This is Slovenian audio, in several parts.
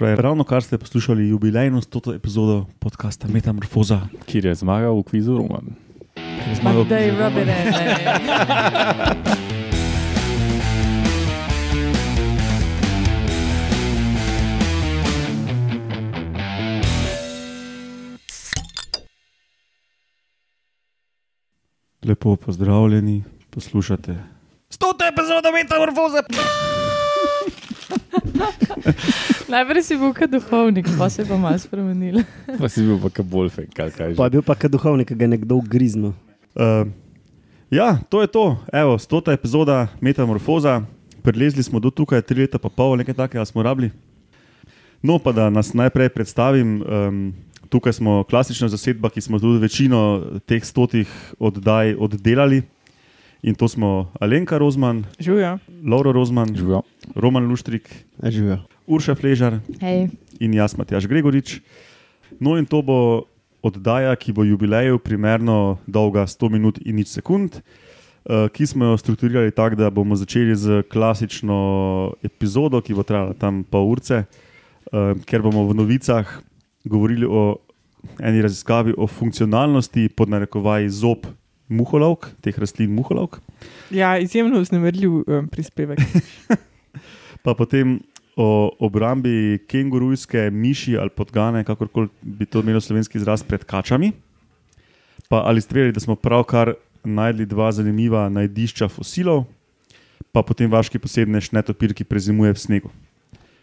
Pravi, ravno kar ste poslušali jubilejno 100. epizodo podcasta Metamorfoza, kjer je zmagal v kvizu Roman. Ampak da je rub it in. ej. Lepo pozdravljeni, poslušate 100. epizodo Metamorfoze. Najprej si bil kot duhovnik, pa se je pa malo spremenil. Pa si bil pa kaj bolj fek, kaj kaj Pa je bil pa kot duhovnik, ki ga je nekdo ugriznil. Uh, ja, to je to. Evo, 100. epizoda Metamorfoza. Prilezli smo do tukaj, tri leta pa pol, nekaj takega smo rabili. No, pa da nas najprej predstavim. Um, tukaj smo klasična zasedba, ki smo tudi večino teh stotih oddaj oddelali. In to smo Alenka Rozman, Žujo. Laura Rozman, Živijo. Roman Luštrik, A živijo. Urša Fležar Hej. in jaz, Matjaš Gregorič. No, in to bo oddaja, ki bo jubileju primerno dolga 100 minut in nič sekund, eh, ki smo jo strukturirali tako, da bomo začeli z klasično epizodo, ki bo trajala tam pol urce, eh, ker bomo v novicah govorili o eni raziskavi o funkcionalnosti pod narekovaji zob muholovk, teh rastlin muholovk. Ja, izjemno vznemirljiv um, prispevek. pa potem o obrambi kengurujske miši ali podgane, kakorkoli bi to imelo slovenski izraz, pred kačami. Pa ali ste vedeli, da smo pravkar najdli dva zanimiva najdišča fosilov, pa potem vaški posebnež netopir, ki prezimuje v snegu.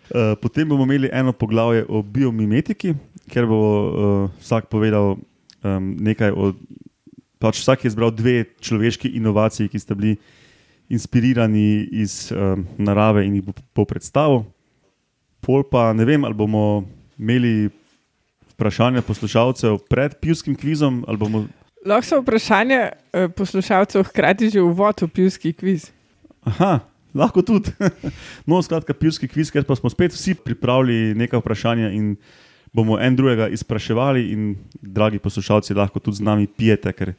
Uh, potem bomo imeli eno poglavje o biomimetiki, kjer bo uh, vsak povedal um, nekaj o. Pač vsak je izbral dve človeški inovaciji, ki sta bili inspirirani iz um, narave in jih bo, bo predstavil. Pol pa ne vem, ali bomo imeli vprašanja poslušalcev pred pivskim kvizom, bomo. Lahko so vprašanja eh, poslušalcev hkrati že uvod v pivski kviz. Aha, lahko tudi. no, skratka, pivski kviz, ker pa smo spet vsi pripravili nekaj vprašanja in bomo en drugega izpraševali. In, dragi poslušalci, lahko tudi z nami pijete, ker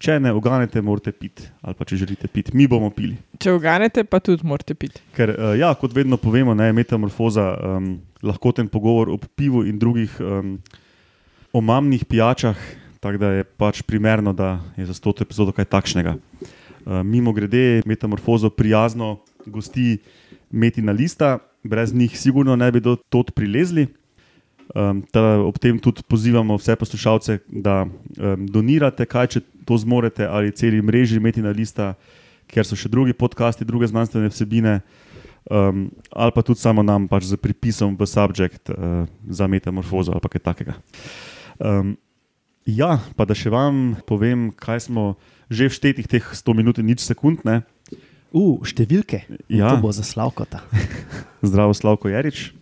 če ne oganete, morate piti. Ali pa če želite piti, mi bomo pili. Če uganete, pa tudi morate piti. Ker, uh, ja, kot vedno povemo, je metamorfoza um, lahko ten pogovor o pivu in drugih um, omamnih pijačah, tako da je pač primerno, da je za to epizodo kaj takšnega. Uh, mimo grede, metamorfozo prijazno gosti Metina Lista, brez njih sigurno ne bi do tod prilezli. Um, ob tem tudi pozivamo vse poslušalce, da um, donirate, kaj če to zmorete, ali celi mreži Metina Lista, ker so še drugi podcasti, druge znanstvene vsebine, um, ali pa tudi samo nam, pač z pripisom v subjekt uh, za metamorfozo ali kaj takega. Um, ja, pa da še vam povem, kaj smo že v štetih teh 100 minut in nič sekund, ne? Uh, številke. Ja. To bo za Slavkota. Zdravo, Slavko Jarič.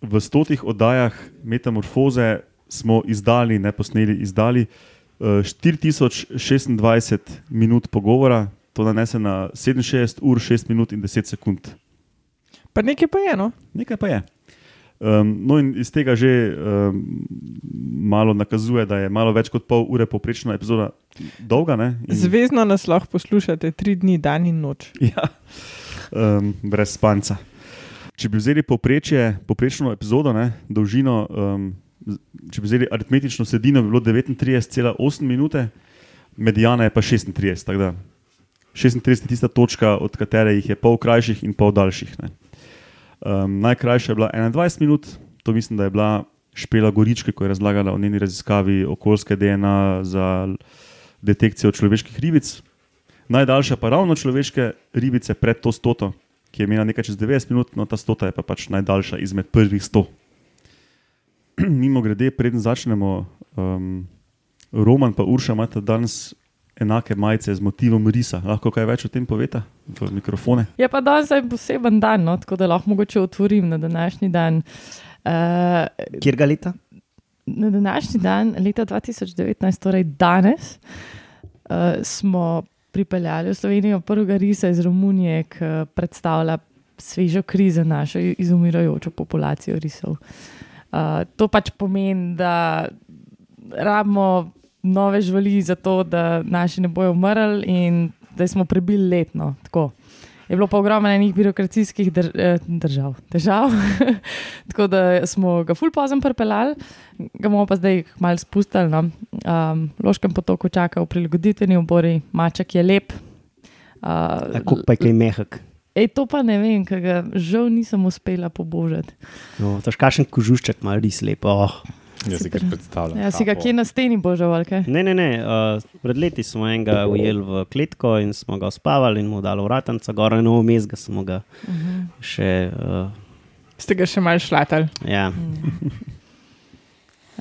V stotih oddajah Metamorfoze smo izdali, ne posneli, izdali eh, 4026 minut pogovora, to nanese na 67 ur, 6 minut in 10 sekund. Pa nekaj pa je, no? Nekaj pa je. Um, no, in iz tega že um, malo nakazuje, da je malo več kot pol ure poprečna epizoda dolga. ne, in- Zvezdno nas lahko poslušate tri dni, dan in noč. Ja, um, brez spanca. Če bi vzeli povprečje, povprečno epizodo, ne, dolžino, um, če bi vzeli aritmetično sredino, bi bilo 39,8 minute, medijana je pa 36. tako da 36 je tista točka, od katere jih je pol krajših in pol daljših. Um, najkrajša je bila 21 minut, to mislim, da je bila Špela Goričke, ko je razlagala o njeni raziskavi okoljske DNA za detekcijo človeških ribic. Najdaljša pa ravno človeške ribice pred to stoto, ki je imela nekaj čez 90 minut, no ta stota je pa pač najdaljša izmed prvih 100. Mimo grede, preden začnemo, um, Roman in Urša imata danes enake majice z motivom risa. Lahko kaj več o tem poveta v mikrofone? Je pa danes en poseben dan, no? tako da lahko mogoče otvorim na današnji dan. Uh, Kjer ga leta? na današnji dan, leta 2019, torej danes, uh, smo pripeljali v Slovenijo prvega risa iz Romunije, ki predstavlja svežo krizo našo izumirajočo populacijo risov. Uh, to pač pomeni, da rabimo nove živali za to, da naši ne bojo umrli in da smo prebili letno. Tako. Je bilo pa ogromno enih birokratskih dr, eh, držav, težav. Tako da smo ga ful pozem pripeljali, ga bomo pa zdaj malo spustili. No. Um, Loškem potoku čaka v prilagoditveni obori, maček je lep. Uh, Tako pa je kaj mehak. Ej, to pa ne vem, ker ga žal nisem uspela pobožati. No, to je kašen kožušček, malo res lepo. Oh. Jaz si ga predstavljam. Ja, si ga kje na steni božal? Ne, ne, ne. Uh, pred leti smo enega ujeli v kletko in smo ga spavali in mu dali vratanca, gor in vmes ga smo ga Uh -huh. še. Uh, Ste ga še mal šlatali. ja.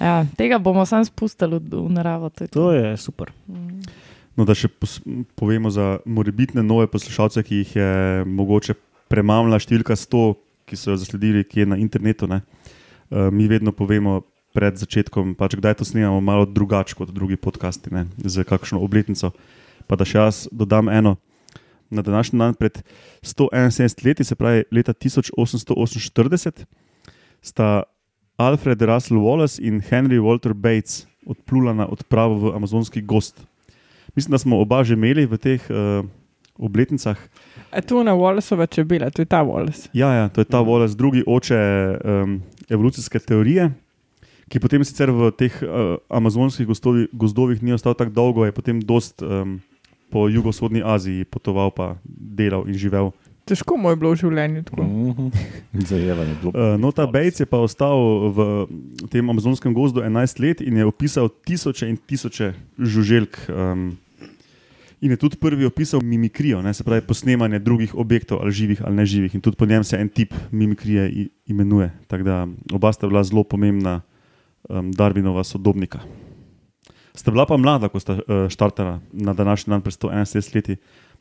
ja, tega bomo sam spustili v, v naravo. To je to. To je super. Mm. No, da še povemo za morebitne nove poslušalce, ki jih je mogoče premamla številka 100, ki so jo zasledili, ki je na internetu. Ne? Uh, mi vedno povemo pred začetkom, pač, kdaj to snemamo, malo drugače kot drugi podcasti, ne? z kakšno obletnico. Pa da še jaz dodam eno. Na današnji dan, pred 171 leti, se pravi leta 1848, sta Alfred Russell Wallace in Henry Walter Bates odplula na odpravo v amazonski gost. Mislim, da smo oba že imeli v teh uh, obletnicah. A tu na Wallaceova čebela, to je ta Wallace. Ja, ja, to je ta Wallace, drugi oče um, evolucijske teorije, ki potem sicer v teh uh, amazonskih gozdovi, gozdovih ni ostal tako dolgo, je potem dost um, po jugovzhodni Aziji potoval, pa delal in živel. Težko mu je bilo v življenju tako. Mhm. Zajevanje je bilo. Uh, no, ta Bates je pa ostal v tem amazonskem gozdu 11 let in je opisal tisoče in tisoče žuželk. Um, in je tudi prvi opisal mimikrijo, ne, se pravi posnemanje drugih objektov, ali živih ali neživih. In tudi po njem se en tip mimikrije imenuje. Tako da oba sta bila zelo pomembna um, Darwinova sodobnika. Sta bila pa mlada, ko sta uh, štartala na današnji dan pred 171 leti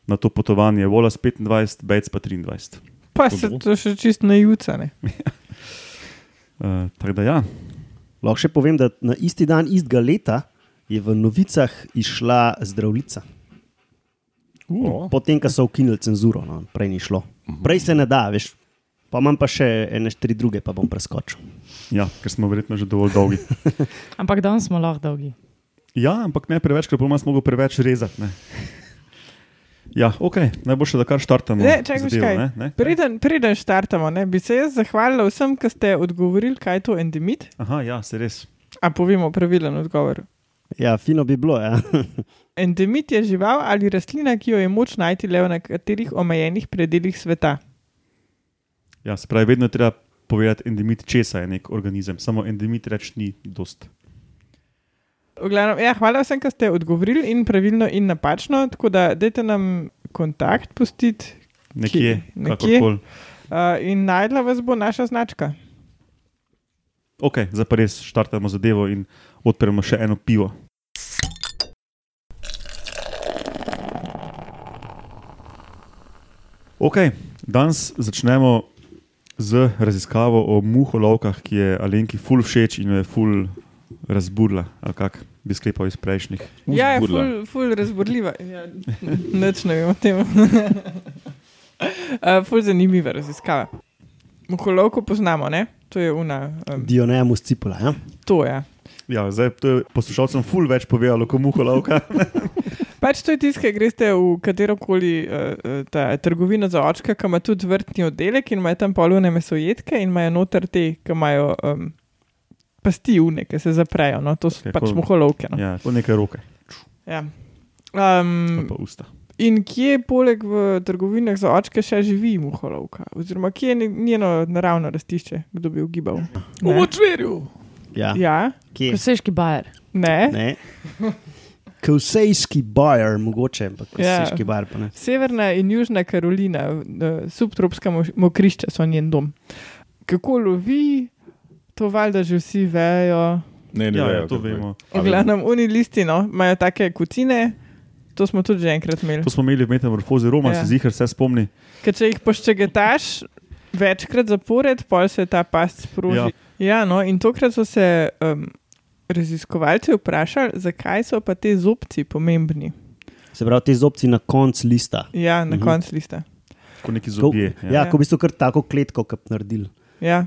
na to potovanje, Wallace 25, Bates pa 23. Pa se to še čist najucane. Uh, tako da ja. Lahko še povem, da na isti dan istega leta je v novicah išla zdravnica. Uh. Potem, ko so ukinili cenzuro, no, prej ni šlo. Prej se ne da, veš. Pa imam pa še ene štiri druge, pa bom preskočil. Ja, ker smo verjetno že dovolj dolgi. Ampak danes smo lahko dolgi. Ja, ampak ne preveč, ker bomo mogli preveč rezati. Ne. Ja, ok, najboljše, da kar štartamo. Ne, čakaj, zadevo, kaj. ne, ne? Preden, preden štartamo, ne, bi se jaz zahvalila vsem, ki ste odgovorili, kaj je to endemit. Aha, ja, se res. A povemo pravilen odgovor. Ja, fino bi bilo. Ja. Endemit je žival ali rastlina, ki jo je moč najti le v nekaterih omejenih predeljih sveta. Ja, se pravi, vedno je treba povedati endemit, česa je nek organizem. Samo endemit reči ni dost. Glavnem, ja, hvala vsem, ki ste odgovorili in pravilno in napačno. Tako da dajte nam kontakt pustiti Nekje, nekje. kakorkoli. uh, in najdla vas bo naša značka. Ok, zdaj pa res štartamo zadevo in odpremo še eno pivo. Ok, danes začnemo z raziskavo o muholovkah, ki je Alenki ful všeč in jo je ful razburla, ali kako bi sklepal iz prejšnjih. Ja, je ful, ful razborljiva. Ja, Nič ne vem o tem. uh, ful zanimiva raziskava. Muholovko poznamo, ne? To je una. Um, Dionemus cipula. Ja? to je. Ja, zdaj to je poslušalcem ful več povedalo, kot muholovka. Pač to je tisto, ki greste v katero koli uh, trgovino za očka, ki ima tudi vrtni oddelek in imajo tam polune mesojedke in imajo noter te, ki imajo um, pasti une, ki se zaprejo. No? To so okay, pač pol- muholovke. No? ja, to nekaj roke, Ja. Um, pa usta. in kje poleg v trgovinah za očke še živi muholovka? Oziroma, kje je nje- njeno naravno rastišče, kdo bi ugibal? V močverju. Ja. Ja, Kje? Koseški bajer. ne. Ne. Kosejski bajer, mogoče, ampak Ja. kosejski bajer pa ne. Severna in Južna Karolina, subtropska mo- mokrišča so njen dom. Kako lovi, to valjda že vsi vejo. Ne, ne, Ja, vejo, ja, to kako je. vemo. V glavnem, oni listi no, imajo take kucine, to smo tudi že enkrat imeli. To smo imeli v metamorfozi Roma, Ja. ja. se zihar vse spomni. Ker če jih poščegetaš večkrat zapored, pol se ta past sproži. Ja. ja, no, in tokrat so se um, raziskovalci vprašali, zakaj so pa te zobci pomembni. Se pravi, te zobci na koncu lista. Ja, na Mhm. koncu lista. Kot neki Ko, zobje. ja, Ja. ja, ko v bistvu kar tako kletko, kot naredili. Ja.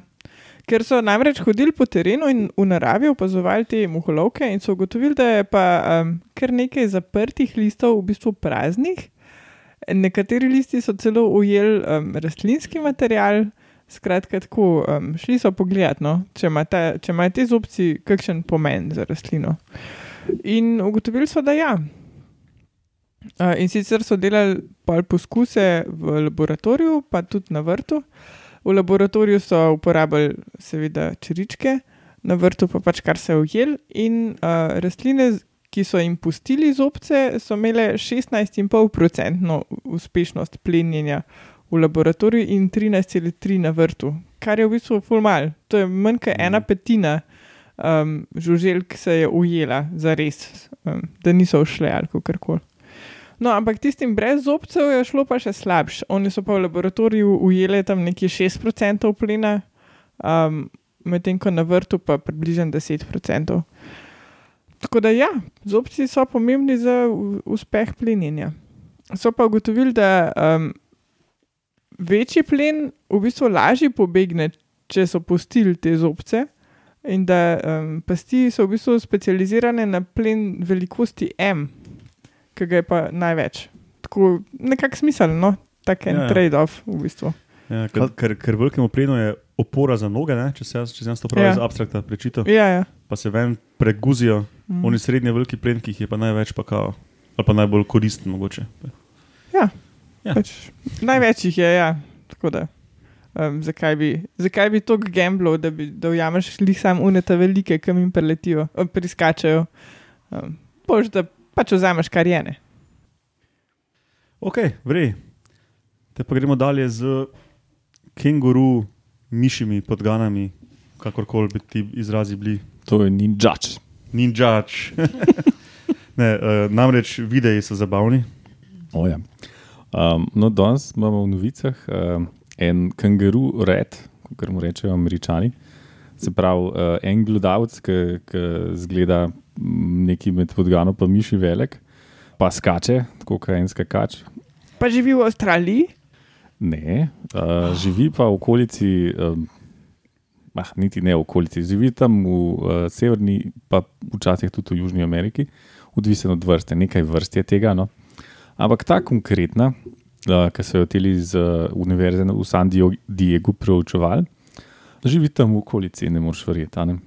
Ker so namreč hodili po terenu in v naravi opazovali te muholovke, in so ugotovili, da je pa um, kar nekaj zaprtih listov v bistvu praznih, Nekateri listi so celo ujeli um, rastlinski material, skratka, tako um, šli so pogledat, no, če imajo te zobci kakšen pomen za rastlino. In ugotovili so, da ja. Uh, in sicer so delali poskuse v laboratoriju, pa tudi na vrtu. V laboratoriju so uporabljali, seveda, črčke, na vrtu pa pač kar se je ujel. In uh, rastline, ki so jim pustili zobce, so imele 16,5% uspešnost plenjenja v laboratoriju in 13,3% na vrtu, kar je v bistvu fulmal. To je manj kot ena petina um, žuželk, se je ujela za res, um, da niso ušle ali kako koli. No, ampak tistim brez zobcev je šlo pa še slabše. Oni so pa v laboratoriju ujeli tam nekje 6% plina, um, medtem ko na vrtu pa približno 10%. Tako da ja, zobci so pomembni za uspeh plenjenja. So pa ugotovili, da um, večji plen v bistvu lažje pobegne, če so pustili te zobce, in da um, pasti so v bistvu specializirane na plen velikosti M, ki ga je pa največ. Tako nekako smiselno, no? tak en ja, ja. trade-off v bistvu. Ja, ker, ker, ker velikemu plenu je opora za noge, ne? če se jaz, če jaz to pravi, ja. za abstrakta prečital. Ja, ja. Pa se ven preguzijo, mm. oni srednji veliki plen, ki jih je pa največ, pa kao, ali pa najbolj koristen mogoče. Ja. Ja. Pač, največ jih je, ja. Da, um, zakaj, bi, zakaj bi to gamblo, da bi da ujameš jih sam unete velike, ki jim preletijo, priskačajo. Um, Pož, da pač vzameš kar jene. Ok, vrej. Te pa gremo dalje z kenguru mišimi podganami, kakorkoli bi ti izrazi bili. To je ninjač. Ninjač. ne, uh, namreč videi so zabavni. Oh, ja. Um, no, danes imamo v novicah uh, en kangaru red, kot mu rečejo američani. Se pravi, uh, en gledalec, ki zgleda nekaj med podgano, pa miši velik, pa skače, tako kot en skakač. Pa živi v Avstraliji. Ne, uh, živi pa v okolici, um, ah, niti ne v okolici, živi tam v uh, Severni, pa včasih tudi v Južni Ameriki, odvisno od vrste, nekaj vrst je tega. No. Ampak ta konkretna, uh, ki so jo teli iz uh, Univerze v San Diegu preučevali, živi tam v okolici, ne moreš verjeti.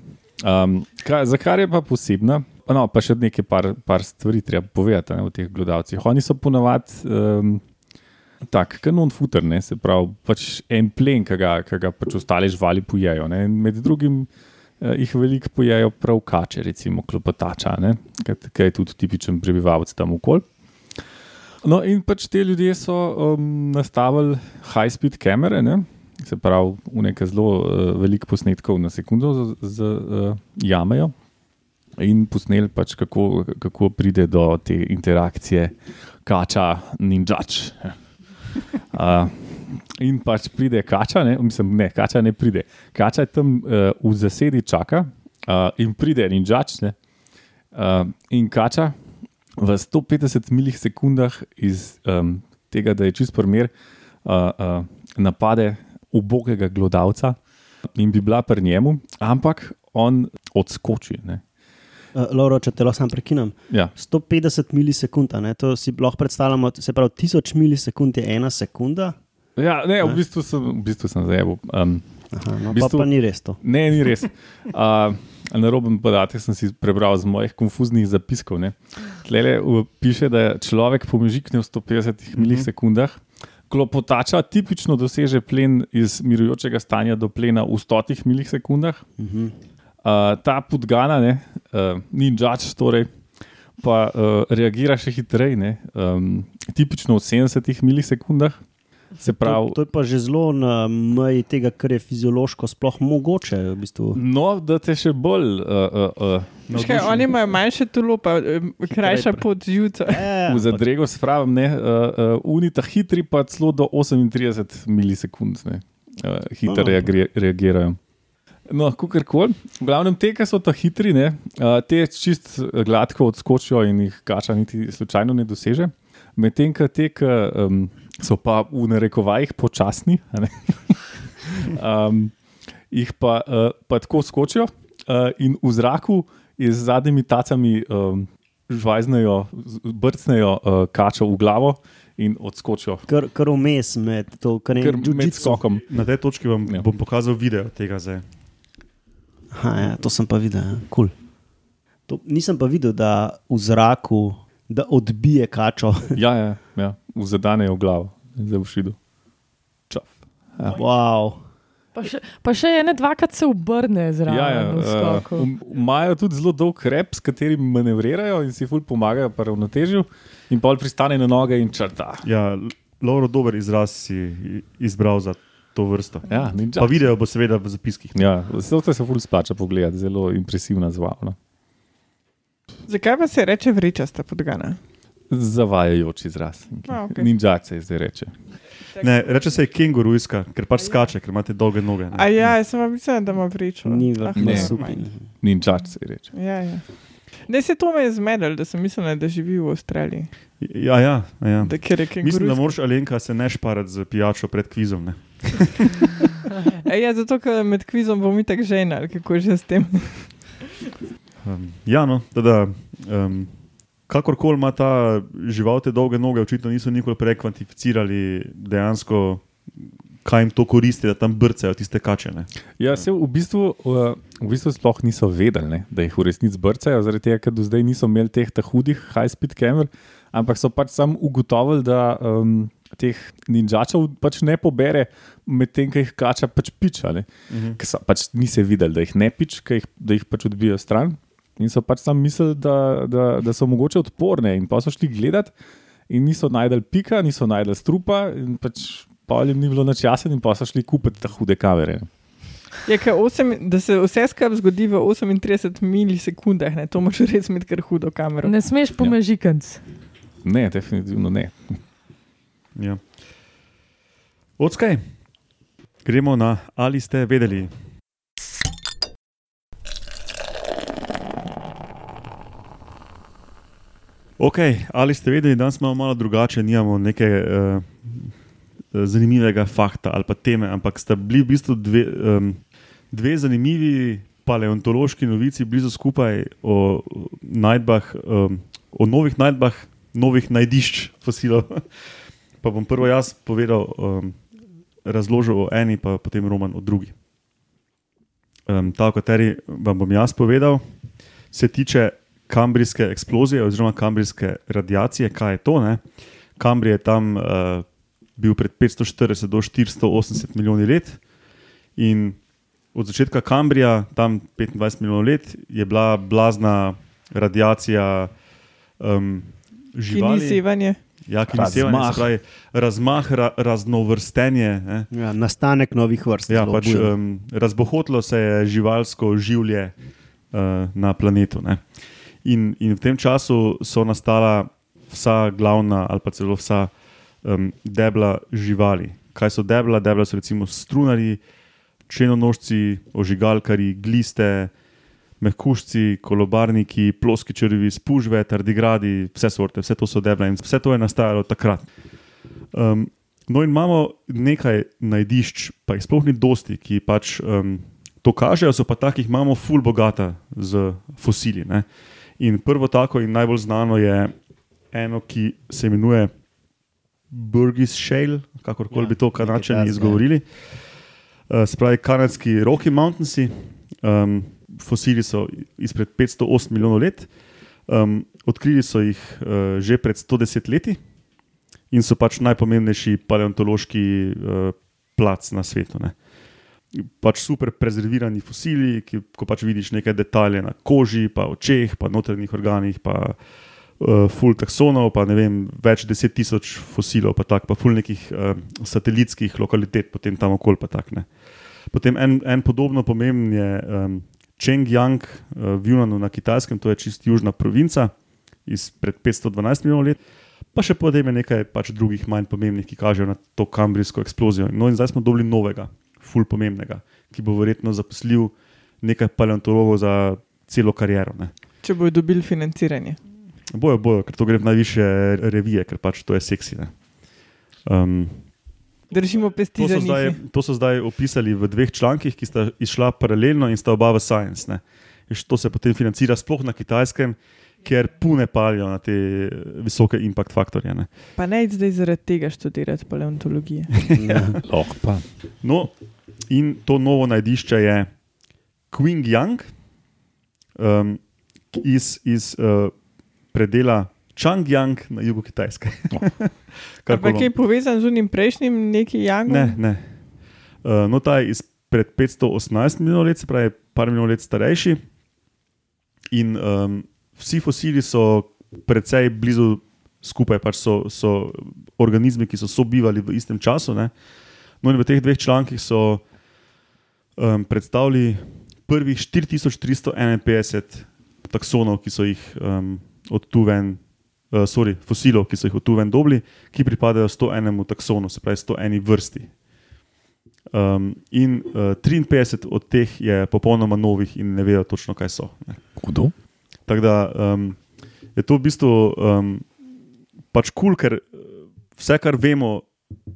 Um, za kar je pa posebna, no, pa še nekaj par, par stvari treba povedati ne, o teh gledalcih. Oni so ponovadi. Um, tak, kanon futer, ne, se pravi, pač en plen, ki ga, ki ga pač ostale živali pojejo. Ne, med drugim eh, jih veliko pojejo prav kače, recimo klopotača, ki je tudi tipičen prebivalec tam okol. No, in pač te ljudje so um, nastavili high-speed kamere, ne, se pravi, v nekaj zelo uh, velikih posnetkov na sekundo z, z uh, jamejo. In posneli, pač, kako, kako pride do te interakcije, kača, ninjač. Uh, in pač pride kača, ne, mislim, ne, kača ne pride. Kača je tam uh, v zasedi čaka uh, in pride ninjač. Uh, in kača v 150 milisekundah iz um, tega, da je čist primer, uh, uh, napade ubogega glodavca in bi bila pri njemu, ampak on odskoči. Ne. Uh, Lauro, če te lahko prekinem. Ja. 150 milisekund, to si lahko predstavljamo, se pravi, 1000 milisekund je ena sekunda. Ja, ne, v bistvu sem, v bistvu sem zajebil. Um, Aha, no, bistvu, pa, pa ni res to. Ne, ni res. Uh, na roben podatek sem si prebral z mojih konfuznih zapiskov. Tlele piše, da človek pomežikne v 150 mhm. milisekundah. Klopotača tipično doseže plen iz mirujočega stanja do plena v 100 milisekundah. Mhm. Uh, ta podgana, ne, uh, ni džač, torej, pa uh, reagira še hitreje, um, tipično v 70 milisekundah. Pravi, to, to je pa že zelo na meji tega, kar je fiziološko sploh mogoče. V bistvu. No, da te še bolj. Uh, uh, uh, kaj, oni imajo manjše telo, pa krajša pot zjutraj. Ja, v zadrego spravim, uh, uh, unita hitri, pa celo do 38 milisekund, uh, hitro reagirajo. No, kako koli. V glavnem, te, ki so ta hitri, ne, te čist gladko odskočijo in jih kača niti slučajno ne doseže. Medtem, ko te, ki um, so pa v narekovajih počasni, um, jih pa, uh, pa tako skočijo uh, in v zraku z zadnjimi tacami um, žvajznejo, brcnejo uh, kačo v glavo in odskočijo. Kar, kar vmes med to, kar je Ker med skokom. Na tej točki vam Ja. bom pokazal video tega zdaj. Aha, ja, to sem pa videl, ja. cool. to, nisem pa videl, da v zraku da odbije kačo. Ja, ja, ja. vzadane je v glavo, zdaj v šidu. Čaf. Ja. wow. Pa še, pa še ene dvakrat se obrne zraven. Ja, ja, v uh, imajo tudi zelo dolg rep, s katerim manevrirajo in si ful pomagajo pri ravnotežju, in pol pristane na noge in črta. Ja, Lauro, dober izraz si izbral za to vrsto. Ja, ninja. Pa video bo seveda v zapiskih. Ja, zato se ful splača pogledati, zelo impresivna zvavna. Zakaj pa se reče vrečasta podgana? Zavajajoč izraz. A, okej. Ninjak se zdaj reče. Ne, reče se je kengurujska, ker pač skače, ker imate dolge noge. ne. A ja, jaz sem pa mislil, da ima vrečo. Ni Ah. Ninjak se reče. Ja, ja. Ne, se to me je zmedel, da sem mislil, da živi v Avstraliji. Ja, ja, ja. Da, Mislim, da moraš Alenka se ne šparati z pijačo pred kvizom. Ne? E, ja, zato, ker med kvizom bom itak žena, ali kako že s tem. Um, ja, no, teda, um, kakorkoli ima ta žival te dolge noge, očitno niso nikoli prej kvantificirali dejansko, kaj jim to koristi, da tam brcajo tiste kače. Ne? Ja, se v bistvu, uh, v bistvu sploh niso vedeli, ne, da jih v resnici brcajo, zaradi tega, ker do zdaj niso imeli teh hudih high-speed kamer, ampak so pač sam ugotovili, da um, teh ninjačev pač ne pobere, medtem ko jih kača pač piča. ne. Mhm. Ker so pač niso videli, da jih ne pič, jih, da jih pač odbijajo stran. In so pač sam mislili, da, da, da so mogoče odporne. In pa so šli gledat, in niso najdel pika, niso najdel strupa, in pač pa jim ni bilo nič jasno, in pa so šli kupiti te hude kamere. Je, ker osem, da se vse skupaj zgodi v 38 milisekundah, ne? to moraš res imeti kar hudo kamero. Ne smeš pomežikanc. Ne, definitivno ne. Ja. Odskaj, gremo na ali ste vedeli. Ok, ali ste vedeli, da smo malo drugače, nimamo neke uh, zanimivega fakta ali pa teme, ampak sta bili v bistvu dve, um, dve zanimivi paleontološki novici blizu skupaj o najdbah, um, o novih najdbah, novih najdišč fosilov. pa bom prvo jaz povedal, um, razložil o eni, pa potem Roman o drugi. Um, ta, o kateri vam bom jaz povedal, se tiče kambrijske eksplozije oziroma kambrijske radiacije. Kaj je to? Ne? Kambrij je tam uh, bil pred 540 do 480 milijoni let in od začetka Kambrija, tam 25 milijonov let, je bila blazna radiacija um, živali. sevanje. Ja, ki ni sevanje, Razmah. pravi, razmah, ra, raznovrstenje. Ne? Ja, nastanek novih vrst. Ja, pač, um, razbohotilo se je živalsko življenje uh, na planetu. Ne? In, in v tem času so nastala vsa glavna, ali pa celo vsa um, debla živali. Kaj so debla? Debla so recimo strunari, črnonožci, ožigalkari, gliste, mehkušci, kolobarniki, ploski črvi, spužve, tardigradi, vse sorte, vse to so debla in vse to je nastajalo takrat. Um, no, in imamo nekaj najdišč, pa jih sploh ni dosti, ki pač um, to kažejo, so pa takih, imamo ful bogata z fosili. Ne? In prvo tako in najbolj znano je eno, ki se imenuje Burgess Shale, kakorkoli Ja, bi to kanačani izgovorili. Uh, se pravi, kanadski Rocky Mountainsi, um, fosili so izpred 508 milijonov let, um, odkrili so jih uh, že pred 110 leti in so pač najpomembnejši paleontološki uh, plac na svetu. Ne. Pač super prezervirani fosili, ki, ko pač vidiš neke detalje na koži, pa očeh, pa notranjih organih, pa uh, full taksonov, pa ne vem, več deset tisoč fosilov, pa tak, pa full nekih uh, satelitskih lokalitet, potem tam okoli pa tak. Ne. Potem en, en podobno pomemben je um, Chengjiang uh, v Junanu na Kitajskem, to je čist južna provinca izpred 512 milijonov let. Pa še potem je nekaj pač drugih manj pomembnih, ki kažejo na to kambrijsko eksplozijo. No, in zdaj smo dobili novega, ful pomembnega, ki bo verjetno zaposlil nekaj paleontologov za celo kariero. Ne. Če bojo dobili financiranje. Bojo, bojo, ker to gre v najviše revije, ker pač to je seksi. ne. Um, Držimo pesti to, za so zdaj, njih. to so zdaj opisali v dveh člankih, ki sta izšla paralelno in sta oba v Science. Ne. To se potem financira sploh na kitajskem, ker pune palijo na te visoke impact faktorje. Ne. Pa ne zdaj zaradi tega študirati paleontologije. Ja. Lahko pa. No, in to novo najdišče je Qing Yang um, iz, iz uh, predela Changyang na jugu Kitajske. Kar Pa kaj je povezan z unim prejšnjim, neki Jangom? Ne, ne. Uh, no, ta je izpred 518 milijonov let, se pravi, par milijonov let starejši. In um, vsi fosili so precej blizu skupaj, pač so, so organizmi, ki so sobivali v istem času. Ne. No, in v teh dveh člankih so um, predstavili prvih 4351 taksonov, ki so jih um, od tu ven. Uh, sorry, fosilov, ki so jih od tu ven dobili, ki pripadajo 101 taksonu, se pravi 101 vrsti. Um, in uh, 53 od teh je popolnoma novih in ne vedo točno, kaj so. Ne. Kdo? Tako da um, je to v bistvu um, pač kul, cool, ker vse, kar vemo,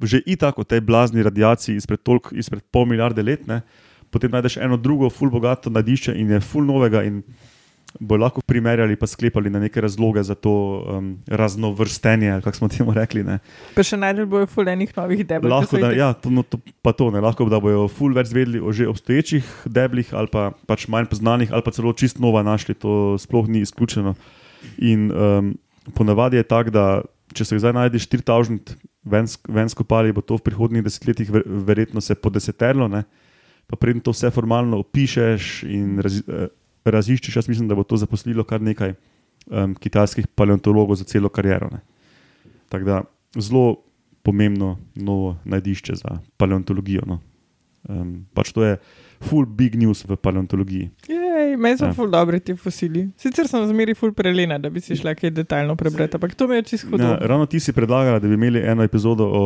že itak o tej blazni radiaciji izpred, tolk, izpred pol milijarde let, ne, potem najdeš eno drugo, full bogato nadišče in je full novega. In bo lahko primerjali, pa sklepali na neke razloge za to um, raznovrstenje, kako smo temu rekli. Ne. Pa še najdel bojo fulejnih novih debel. Lahko, da, ja, to, no, to, pa to ne, lahko da bojo ful več zvedeli o že obstoječih deblih ali pa pač manj poznanih ali pa celo čist nova našli, to sploh ni izključeno. In um, ponavadi je tako, da če se zdaj najdeš 4000 ven, ven skupali, bo to v prihodnjih desetletjih ver, verjetno se podeseterlo, ne? pa predtem to vse formalno opišeš in raz, eh, raziščeš, jaz mislim, da bo to zaposlilo kar nekaj um, kitajskih paleontologov za celo kariero. ne. Tako da zelo pomembno novo najdišče za paleontologijo. No. Um, pač to je full big news v paleontologiji. Jej, meni so Ja. ja. ful dobri ti fosili. Sicer sem zmeri ful prelena, da bi si šla kaj detaljno prebrati, ampak to mi je čisto hudo. Ja, ravno ti si predlagala, da bi imeli eno epizodo o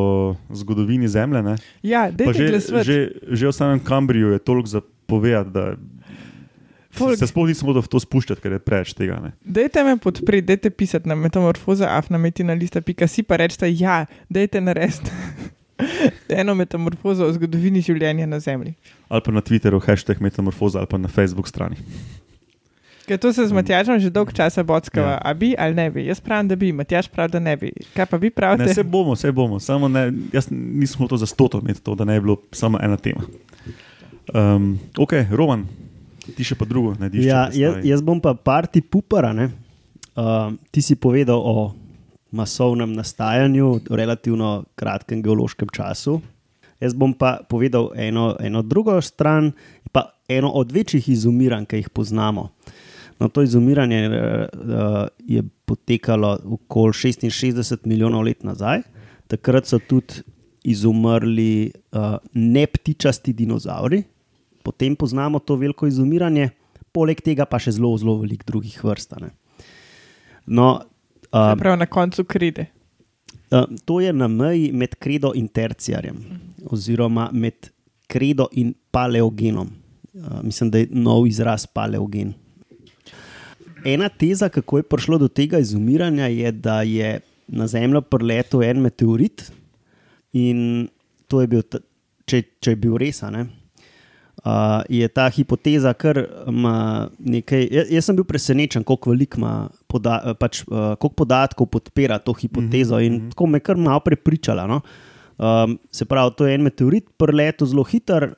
zgodovini Zemlje. Ne? Ja, Pa dajte že, že, že o samem Kambriju je toliko za povedati, da Folk. se sploh nisem mogel v to spuščati, ker je preveč tega. Ne? Dajte me podpreti, dajte pisati na metamorfoza, afnametina.lista.pika si pa rečete, ja, dajte narediti eno metamorfozo o zgodovini življenja na Zemlji. Ali pa na Twitterju, hashtag metamorfoza, ali pa na Facebook strani. Ker to se z Matjažem že dolgo časa bockava, Ja. a bi ali ne bi. Jaz pravim, da bi, Matjaž pravi, da ne bi. Kaj pa vi pravite? Ne, se bomo, se bomo. Samo ne, jaz nisem hotel za stoto imeti to, da ne bi bilo samo ena tema. Um, ok, Roman, ti še pa drugo najdiš. Ja, jaz, jaz bom pa parti pupara. ne. Uh, ti si povedal o masovnem nastajanju v relativno kratkem geološkem času. Jaz bom pa povedal eno, eno drugo stran, pa eno od večjih izumiranj, ki jih poznamo. No, to izumiranje uh, je potekalo okoli 66 milijonov let nazaj. Takrat so tudi izumrli uh, neptičasti dinozauri, potem poznamo to veliko izumiranje, poleg tega pa še zelo, zelo veliko drugih vrst. ne. No, Se uh, pravi, na koncu kride. Uh, to je na meji med kredo in terciarjem, oziroma med kredo in paleogenom. Uh, mislim, da je nov izraz paleogen. Ena teza, kako je prišlo do tega izumiranja, je, da je na Zemljo priletel en meteorit in to je bil, če, če je bil res, ne. Uh, je ta hipoteza, kar ima nekaj. Jaz, jaz sem bil presenečen, koliko, veliko ima poda, pač, uh, koliko podatkov podpira to hipotezo, in tako me kar malo prepričala. No? Um, se pravi, to je en meteorit, preletel zelo hiter,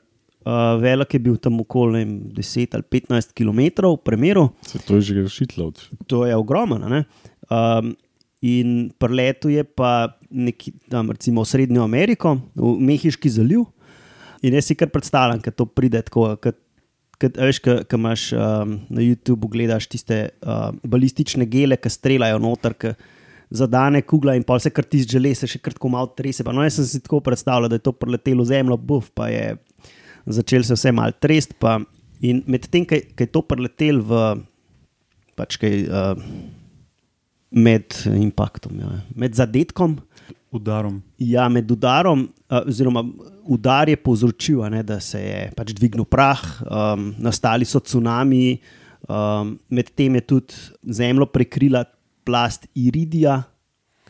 uh, velik je bil tam okoli ne vem, 10 ali 15 km, v premeru, Se to je že rešitlo. to je ogromno. Um, in preletel je pa tam, recimo v Srednjo Ameriko, v Mehiški zaliv. In jaz si kar predstavljam, da to pride tako. Kad, kad, veš, ko imaš um, na YouTubu gledaš tiste uh, balistične gele, ki streljajo noter, ki zadane kugla in pa se kar tisti žele, se še kar tako malo trese. Pa, no, jaz sem si tako predstavljal, da je to preletelo zemljo, buf, pa je začel se vse malo trest. Pa, in medtem, ko je to preletelo v pač kaj, uh, med impaktom, ja, med zadetkom. Udarom. Ja, med udarom, uh, oziroma udar je povzročil, ne, da se je pač dvignil prah, um, nastali so cunami, um, medtem je tudi zemljo prekrila plast iridija,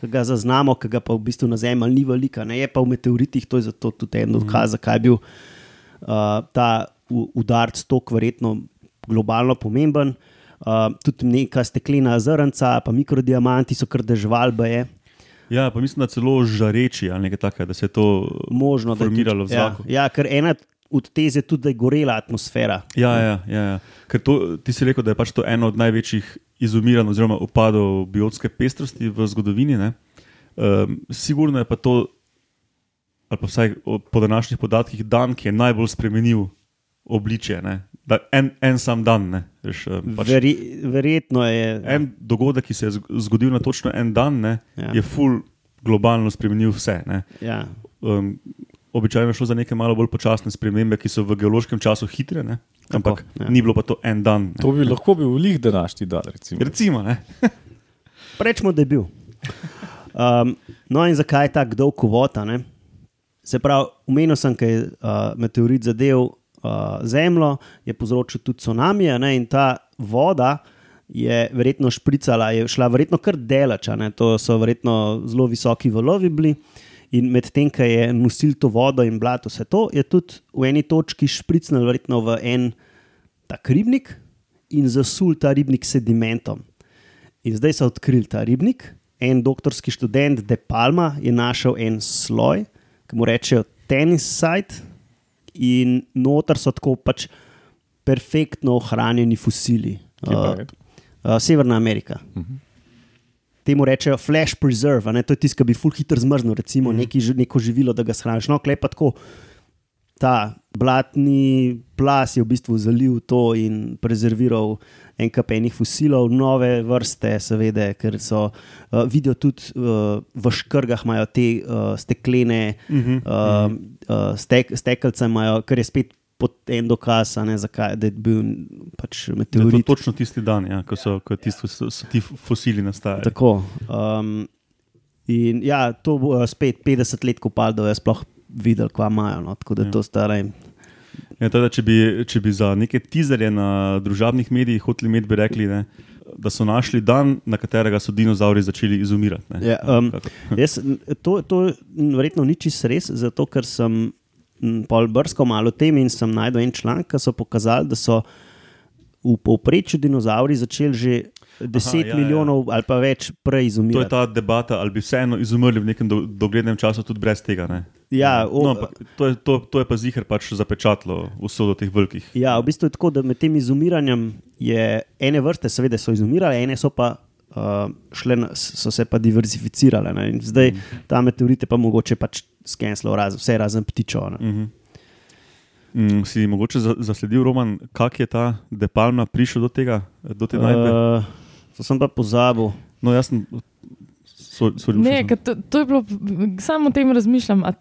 ki ga zaznamo, ki ga pa v bistvu na zemlji ni velika, ne je pa v meteoritih, to je zato tudi en dokaz, zakaj je bil uh, ta udarc tako verjetno globalno pomemben. Uh, tudi neka steklena zrnca, pa mikrodiamanti so kar dežvalbe. Je. Ja, pa mislim, da celo žareči ali nekaj takega, da se je to Možno, formiralo v ja, zraku. ja, ker ena od tez je tudi, da je gorela atmosfera. Ja, ja, ja, ja. Ker to, ti si rekel, da je pač to eno od največjih izumiranj oziroma upadov biotske pestrosti v zgodovini. ne. Um, sigurno je pa to, ali pa vsaj po današnjih podatkih, dan, ki je najbolj spremenil obličje. Ne. Da En, en sam dan. ne, Veš, um, pač Veri, verjetno je. en dogodek, ki se je zg- zgodil na točno en dan, ne, Ja. je ful globalno spremenil vse. Ne. Ja. Um, običajno je šlo za neke malo bolj počasne spremembe, ki so v geološkem času hitre, ne? ampak ja. ja. ni bilo pa to en dan. Ne? To bi lahko bil lih današnji dan. Recimo. Recimo, ne? Rečemo, da je bil. Um, no, in zakaj je tako dolg kvota? Ne? Se pravi, umenil sem, da je uh, meteorit zadev uh, Zemljo, je povzročil tudi tsunami, ne? in ta voda je verjetno špricala, je šla verjetno kar delač, a ne? to so verjetno zelo visoki valovi bili. In medtem, ko je nosil to vodo in blato, vse to, je tudi v eni točki špricnil verjetno v en tak ribnik in zasul ta ribnik sedimentom. In zdaj so odkrili ta ribnik. En doktorski študent De Palma je našel en sloj, ki mu rečejo tenis site, in noter so tako pač perfektno ohranjeni fosili. Uh, uh, Severna Amerika. Temu rečejo flash preserve, ne? to je tisto, ki bi full hitro zmrznil, recimo mm. neki, ži- neko živilo, da ga shraniš. No, klej pa tako. Ta blatni plas je v bistvu zalil to in prezerviral en kup enih fosilov, nove vrste, seveda, ker so uh, vidijo tudi uh, v škrgah imajo te uh, steklene uh -huh, uh, uh, stek, stekelce, imajo, kar je spet en dokaz, ne, zakaj, da je bil pač Da je to meteorit. točno tisti dan, ja, ko, so, ko tisto, so, so ti fosili nastajali. Tako. Um, in ja, to bo spet 50 let kopal, da je sploh videl, kva imajo. No, tako da Ja. to stare. Ja, teda, če, bi, če bi za neke tizerje na družabnih medijih hoteli imeti, bi rekli, ne, da so našli dan, na katerega so dinozauri začeli izumirati. ne. Ja, um? Jaz, to, to verjetno ni čisto res, zato ker sem pol brskal malo o tem in sem najdel en članek, ki so pokazali, da so v povprečju dinozauri začeli že 10 ja, ja. milijonov ali pa več prej To je izumirati. ta debata, ali bi vseeno izumrli v nekem do, doglednem času tudi brez tega. Ne? Ja, o, No, ampak to, je, to, to je pa zihar pač zapečatilo usodo teh velikih. Ja, v bistvu je tako, da med tem izumiranjem je ene vrste, seveda, so izumirale, ene so pa. Uh, šle, na- so se pa diverzificirale. Ne? in Zdaj mm. ta meteorit je pa mogoče pač skenslal raz, vse razen ptičev. ne. Mhm. Mm, si mogoče za- zasledil, Roman, kako je ta Depalma prišel do tega, do te najdbe? Uh, Uh, to sem pa pozabil. no, jaz sem. So, Ne, to, to je bilo, samo o tem razmišljam, a,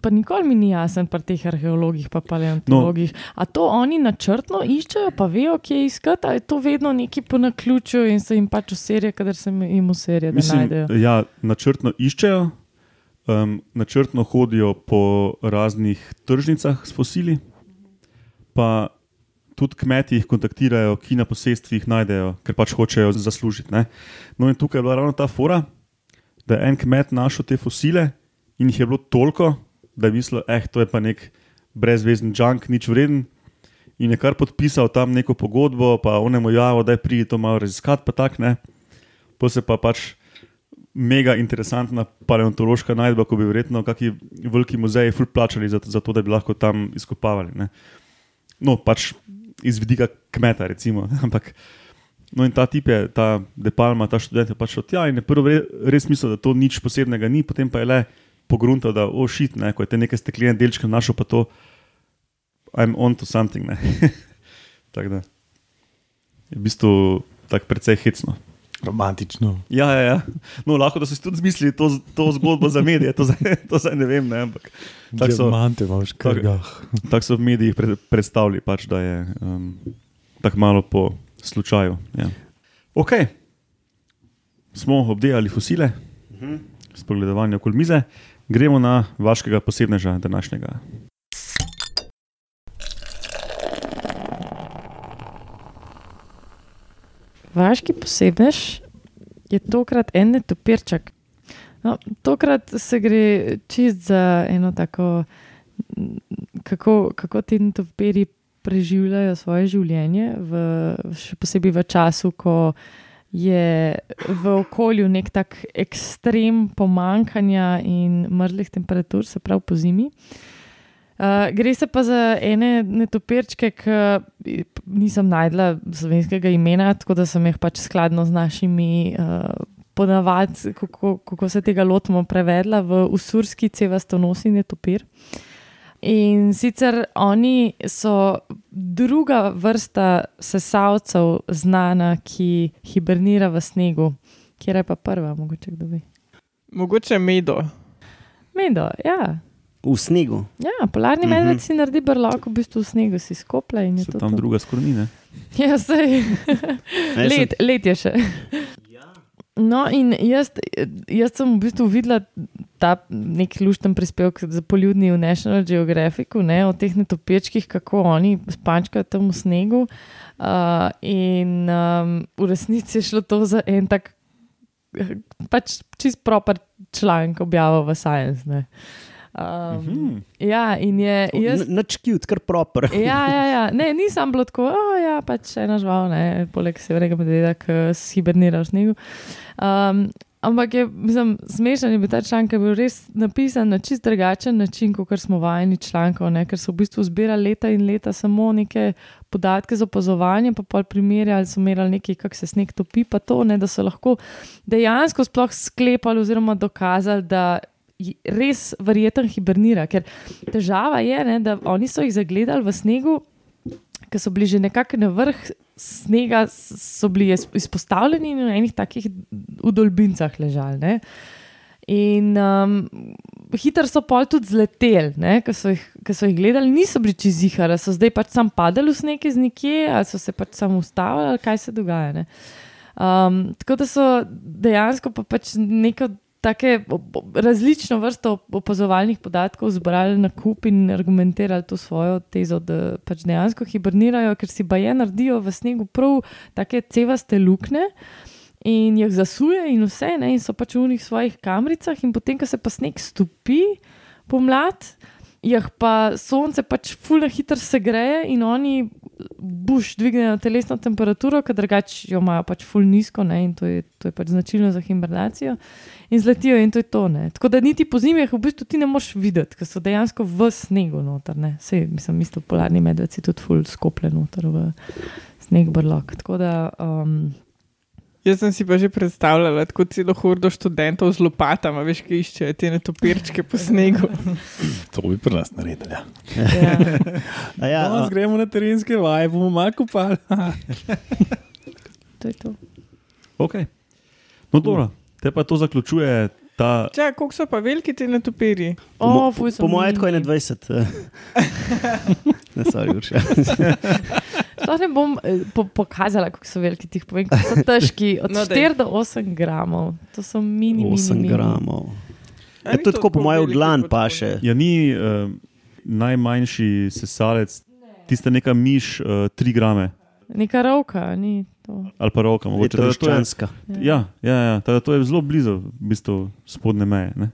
pa nikoli mi ni jasen pri teh arheologih, pa paleontologih. No. A to oni načrtno iščejo, pa vejo, kje iskati, ali je to vedno neki po naključju in se jim pač userje, kadar se jim userje, da Mislim, najdejo. ja, načrtno iščejo, um, načrtno hodijo po raznih tržnicah s fosili, pa tudi kmeti jih kontaktirajo, ki na posestvih najdejo, ker pač hočejo zaslužiti. Ne? No, in tukaj je bila ravno ta fora, da je en kmet našel te fosile in jih je bilo toliko, da je mislil, eh, to je pa nek brezvezen junk, nič vreden. In je kar podpisal tam neko pogodbo, pa onemu javu, da je pridi to malo raziskati, pa tak ne. Pa se pa pač mega interesantna paleontološka najdba, ko bi verjetno kakšni veliki muzeji ful plačali za, za to, da bi lahko tam izkopavali. Ne. No, pač iz vidika kmeta, recimo. Ampak, no in ta tip je, ta Depalma, ta študent je pač šel tja in je prvo re, res mislil, da to nič posebnega ni, potem pa je le pogruntal, da ošit, oh, ko je te neke steklene delčke našel, pa to, I'm on to something. ne. Tako da je v bistvu tako precej hecno. Romantično. Ja, ja, ja. No, lahko da so si tudi zmislili to, to zgodbo za medije, to zdaj, to zdaj ne vem. Ne, ampak tako so, Diamante imaš v krgah. tak so v medijih pre, predstavili, pač, da je um, tako malo po slučaju. Ja. Ok, smo obdelali fosile, spogledovanje okoli mize, gremo na vašega posebneža današnjega. Vaški posebnež je tokrat en netopirček. No, tokrat se gre čist za eno tako, kako, kako ti netopiri preživljajo svoje življenje, v, še posebej v času, ko je v okolju nek tak ekstrem pomankanja in mrzlih temperatur, se pravi po zimi. Uh, gre se pa za ene netopirčke, ki nisem najdla slovenskega imena, tako da sem jih pač skladno z našimi uh, ponavadi, kako, kako se tega lotimo, prevedla v usurski cevastonosni netopir. In sicer oni so druga vrsta sesalcev, znana, ki hibernira v snegu. Kjer je pa prva, mogoče kdo ve? Mogoče medo. Medo, ja. V snegu. ja polarni Mhm. medved si naredi brlok, v bistvu v snegu si skoplja in je Se to. tam to. druga skornina. Ja, sej. Let, let je še. No, in jaz, jaz sem v bistvu videla ta nek lušten prispevek za poljudni v National Geographicu, ne, o teh netopečkih, kako oni spančkajo tam v snegu. Uh, in um, v resnici je šlo to za en tak, pač čist proper članek objavil v Science. Ne. Um, Mhm. Ja, in je. Jaz, Nač cute, kar proper. Ja, ja, ja. Ne, nisem bilo tako, oh, ja, pač ena žival, ne, poleg severnega medveda, ki si hibernira v snegu. Um, ampak je, mislim, smešen je bil ta članek, ki je bil res napisan na čist drugačen način, kot smo vajeni člankov, ne, ker so v bistvu zbirali leta in leta samo neke podatke za opazovanje, pa pol primerjali, so merali nekaj, kako se sneg topi, pa to, ne, da so lahko dejansko sploh sklepali oziroma dokazali, da res verjeten hibernira. Ker težava je, ne, da oni so jih zagledali v snegu, ki so bili že nekako na vrh snega, so bili iz- izpostavljeni in v enih takih udolbincah ležali. Ne. In um, hitro so pol tudi zleteli, ki so, jih- so jih gledali, niso bili čizihara, so zdaj pač sam padali v sneg iz nekje, ali so se pač samo ustavili, ali kaj se dogaja. Ne. Um, tako da so dejansko pa pač neko op- različno vrsto op- opazovalnih podatkov zbrali na kup in argumentirali to svojo tezo, da pač dejansko hibernirajo, ker si baje naredijo v snegu prav take cevaste luknje. In jih zasuje, in vse, ne, in so pač v njih svojih kamricah, in potem, ko se pa sneg stopi pomlad, jih pa sonce pač fulno hitro segreje in oni buš dvignejo telesno temperaturo, ker drugače jo imajo pač fulno nizko, ne, in to je, to je pač značilno za hibernacijo. In zletijo, in to je to. Ne. Tako da niti po zimi jih v bistvu ti ne moš videti, ker so dejansko v snegu noter. Ne. Sej, mislim, isto polarni medved je tudi fulno skopljen noter v sneg brlok. Tako da. Um, Jaz sem si pa že predstavljala, tako celo hordo študentov z lopatami, veš, ki iščejo te netopirčke po snegu. To bi pri nas naredili. Ja. ja. A Ja, Danes a, gremo na terenske vaje, bomo malo kopali. To je to. Okay. No, dobro, te pa to zaključuje ta. Če, koliko so pa veliki ti netopirji? po, mo- O, ful so po mojem, tako je mini. na 20. ne, sorry, Urša. Sploh ne bom eh, po, pokazala, kako so veliki ti povem, kako so težki. Od No, no, daj. 4 do 8 gramov, to so mini, mini, 8 mini. gramov. A Ja, ni to je tako, po mojem, dlan kot paše. Ja, ni uh, najmanjši sesalec, tista neka miš, uh, 3 grame Neka roka, ni to. ali pa roka. Je Mogoče, da to je, troščanska. ja, ja, ja, da to je zelo blizu v bistvu, spodne meje. Ne?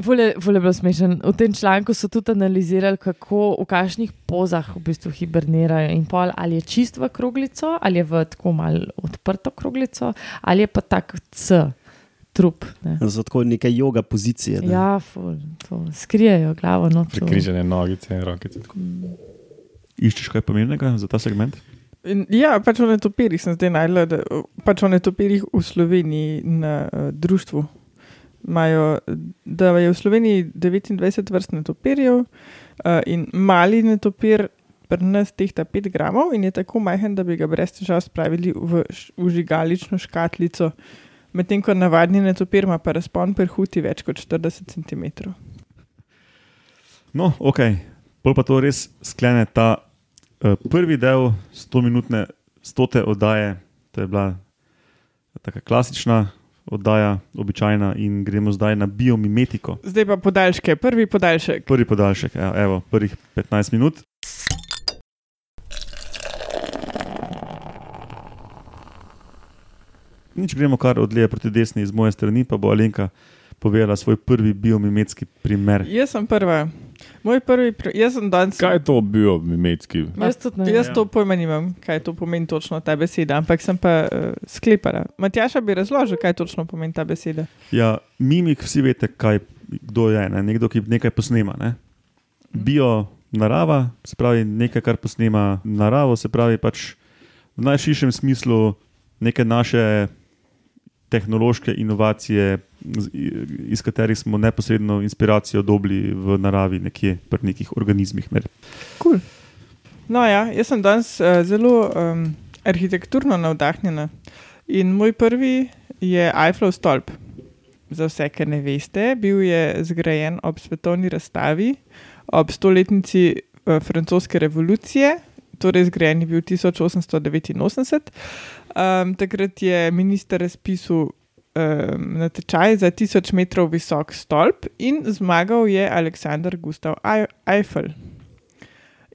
Fule je bilo smešen. V tem članku so tudi analizirali, kako v kakšnih pozah v bistvu hibernirajo. In pol, ali je čist v kroglico, ali je v tako malo odprto kroglico, ali je pa tak C, trup. Ne. Zato tako neke yoga pozicije. ne. Ja, ful, to skrijejo glavo. No, to. Prekrižene nogice in rokice. tako. Iščeš kaj pomembnega za ta segment? Ja, pač o netopirjih sem zdaj najdela, da pač o netopirjih v Sloveniji na uh, društvu. Imajo, da je v Sloveniji 29 vrst netopirjev uh, in mali netopir pri nas tehta 5 gramov in je tako majhen, da bi ga brez težav spravili v, š- v žigalično škatlico. Medtem ko navadni netopir ima pa razpon prhuti več kot 40 cm. No, ok, pol pa to res sklene ta prvi del 100-minutne, stote oddaje. To je bila taka klasična oddaja, običajna, in gremo zdaj na biomimetiko. Zdaj pa podaljške, prvi podaljšek. Prvi podaljšek, evo, evo prvih 15 minut. Nič gremo kar od leve proti desni, iz moje strani pa bo Alenka povedala svoj prvi biomimetski primer. Jaz sem prva. Moj prvi, pri- jaz sem danes. Kaj je to bil, mimetski? Jaz tudi ne. Jaz Ja. to pojma nimam, kaj to pomeni točno ta beseda, ampak sem pa uh, sklepala. Matjaša bi razložil, kaj točno pomeni ta beseda. Ja, mimik, vsi veste, kaj, kdo je. Ne? Nekdo, ki nekaj posnema. Ne? Bio narava, se pravi nekaj, kar posnema naravo, se pravi pač v najširšem smislu neke naše tehnološke inovacije, iz katerih smo neposredno inspiracijo dobili v naravi, nekje pri nekih organizmih. Cool. No, ja, jaz sem danes uh, zelo um, arhitekturno navdahnjena. In moj prvi je Eiffel stolp. Za vse, ki ne veste, bil je zgrajen ob svetovni razstavi, ob stoletnici uh, francoske revolucije, torej zgrajen je bil 1889. Um, takrat je minister razpisal um, natečaj za 1000 metrov visok stolp in zmagal je Aleksandr Gustav Ei- Eiffel.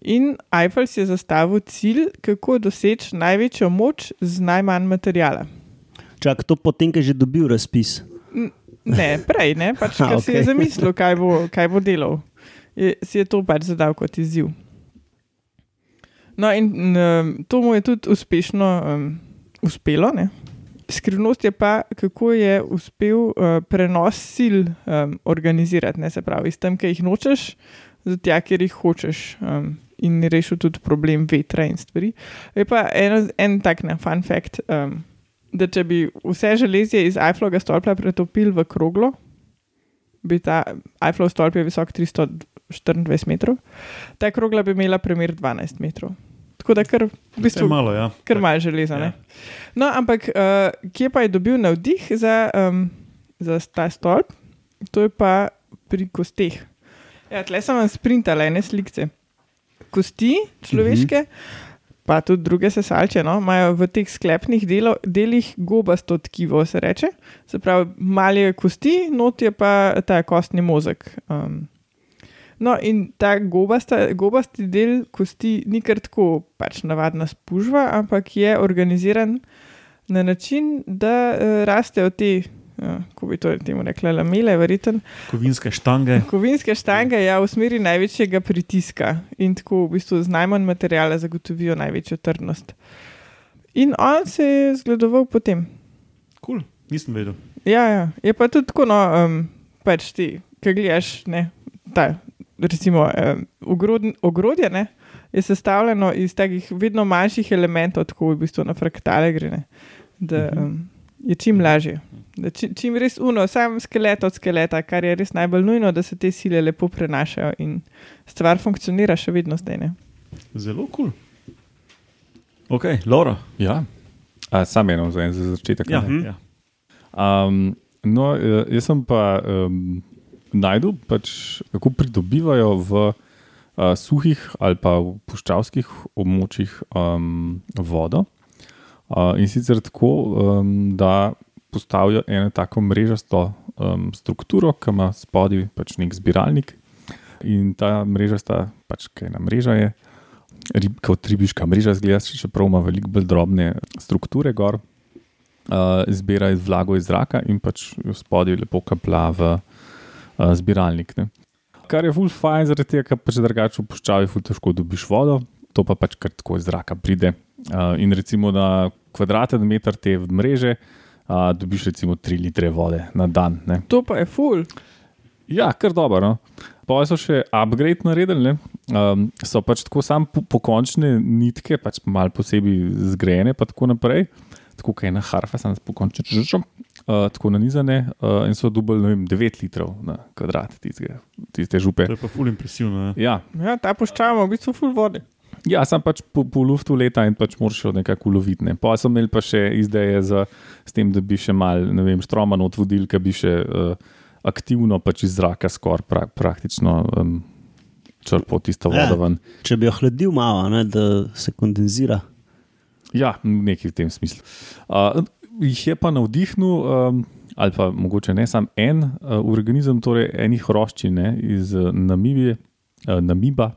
In Eiffel si je zastavil cilj, kako doseči največjo moč z najmanj materijala. Čak, to potem, ko je že dobil razpis. Ne, prej, ne, pač, ker si je zamislil, kaj bo, kaj bo delal. Je, si je to pač zadal kot izziv. No, in um, to mu je tudi uspešno um, uspelo. Ne? Skrivnost je pa, kako je uspel uh, prenos sil um, organizirati, ne se pravi, s tem, ki jih nočeš, za tja, kjer jih hočeš. Um, in rešil tudi problem vetra in stvari. Je pa en, en tak ne, fun fact. Um, da če bi vse železje iz Eiffelovega stolpa pretopili v kroglo, bi ta Eiffelov stolp je visok 324 metrov, ta krogla bi imela premer 12 metrov. Tako da kar v bistvu malo, ja. kar malo železa. Ja. Ja. No, ampak uh, kje pa je dobil navdih za, um, za ta stolp? To je pa pri kosteh. Ja, tle sem vam sprintala ene slike. Kosti človeške, uh -huh. pa tudi druge sesalče, no, imajo v teh sklepnih delo, delih gobasto tkivo, se reče. Se pravi, male kosti, not je pa ta kostni mozek. Um, No, in ta gobasta, gobasti del kosti ni kar tako pač navadna spužva, ampak je organiziran na način, da uh, rastejo te, uh, kako bi to temu rekla, lamele, verjeten, Kovinske štange. kovinske štange ja, v smeri največjega pritiska in tako v bistvu z najmanj materijala zagotovijo največjo trdnost. In on se je zgledoval potem. Cool. Nisem vedel. Ja, ja. je pa tudi tako, no, um, pač ti, ki gledaš, ne, ta, recimo, um, ogrodn, ogrodje ne, je sestavljeno iz takih vedno manjših elementov, tako v bistvu na fraktale gre, ne, da um, je čim lažje. Da čim, čim res uno, sam skelet od skeleta, kar je res najbolj nujno, da se te sile lepo prenašajo in stvar funkcionira še vedno zdaj. Ne. Zelo kul. Cool. Ok, Laura. Ja, A, sam eno za en za začetek. Ja, ne? ja. Um, no, eh, jaz sem pa um, najdel, pač, kako pridobivajo v uh, suhih ali pa v puščavskih območjih um, vodo. Uh, in sicer tako, um, da postavijo eno tako mrežasto um, strukturo, ki ima spodaj pač nek zbiralnik. In ta mrežasta, pač kaj ena mreža je, rib, kot ribiška mreža, zgleda, čeprav ima veliko bolj drobne strukture gor uh, zbira vlago iz zraka in pač spodaj lepo kaplja v uh, zbiralnik. Ne. Kar je ful fajn, zaradi tega, ker pač drugače v puščavi ful težko dobiš vodo, to pa pač kar tako iz zraka pride. Uh, in recimo na kvadraten meter te mreže uh, dobiš recimo 3 litre vode na dan. Ne. To pa je ful. Ja, kar dobro. No. Pa so še upgrade naredili, ne. um, so pač tako sam po, pokončne nitke, pač malo posebej zgrajene, pa tako naprej. Tako kot ena harfa, sem pokončne črčom, uh, tako nanizane uh, in so dubali, ne vem, 9 litrov na kvadrat tiste, tiste župe. To je pa ful impresivno. Ja, Ja, ta puščava ima v bistvu ful vode. ja sem pač po, po luftu leta in pač moraš jo nekako uloviti. Ne. Pa so imeli pa še ideje za, s tem, da bi še mal, ne vem, štroma not vodil, ki bi še uh, aktivno pač iz zraka skoraj pra, praktično um, črpal tisto Ja. vodo ven. Če bi jo hladil malo, ne, da se kondenzira. Ja, nekaj v tem smislu. Uh, jih je pa navdihnil, um, ali pa mogoče ne samo en uh, organizem, torej enih hroščin ne, iz uh, Namibije, uh, Namiba,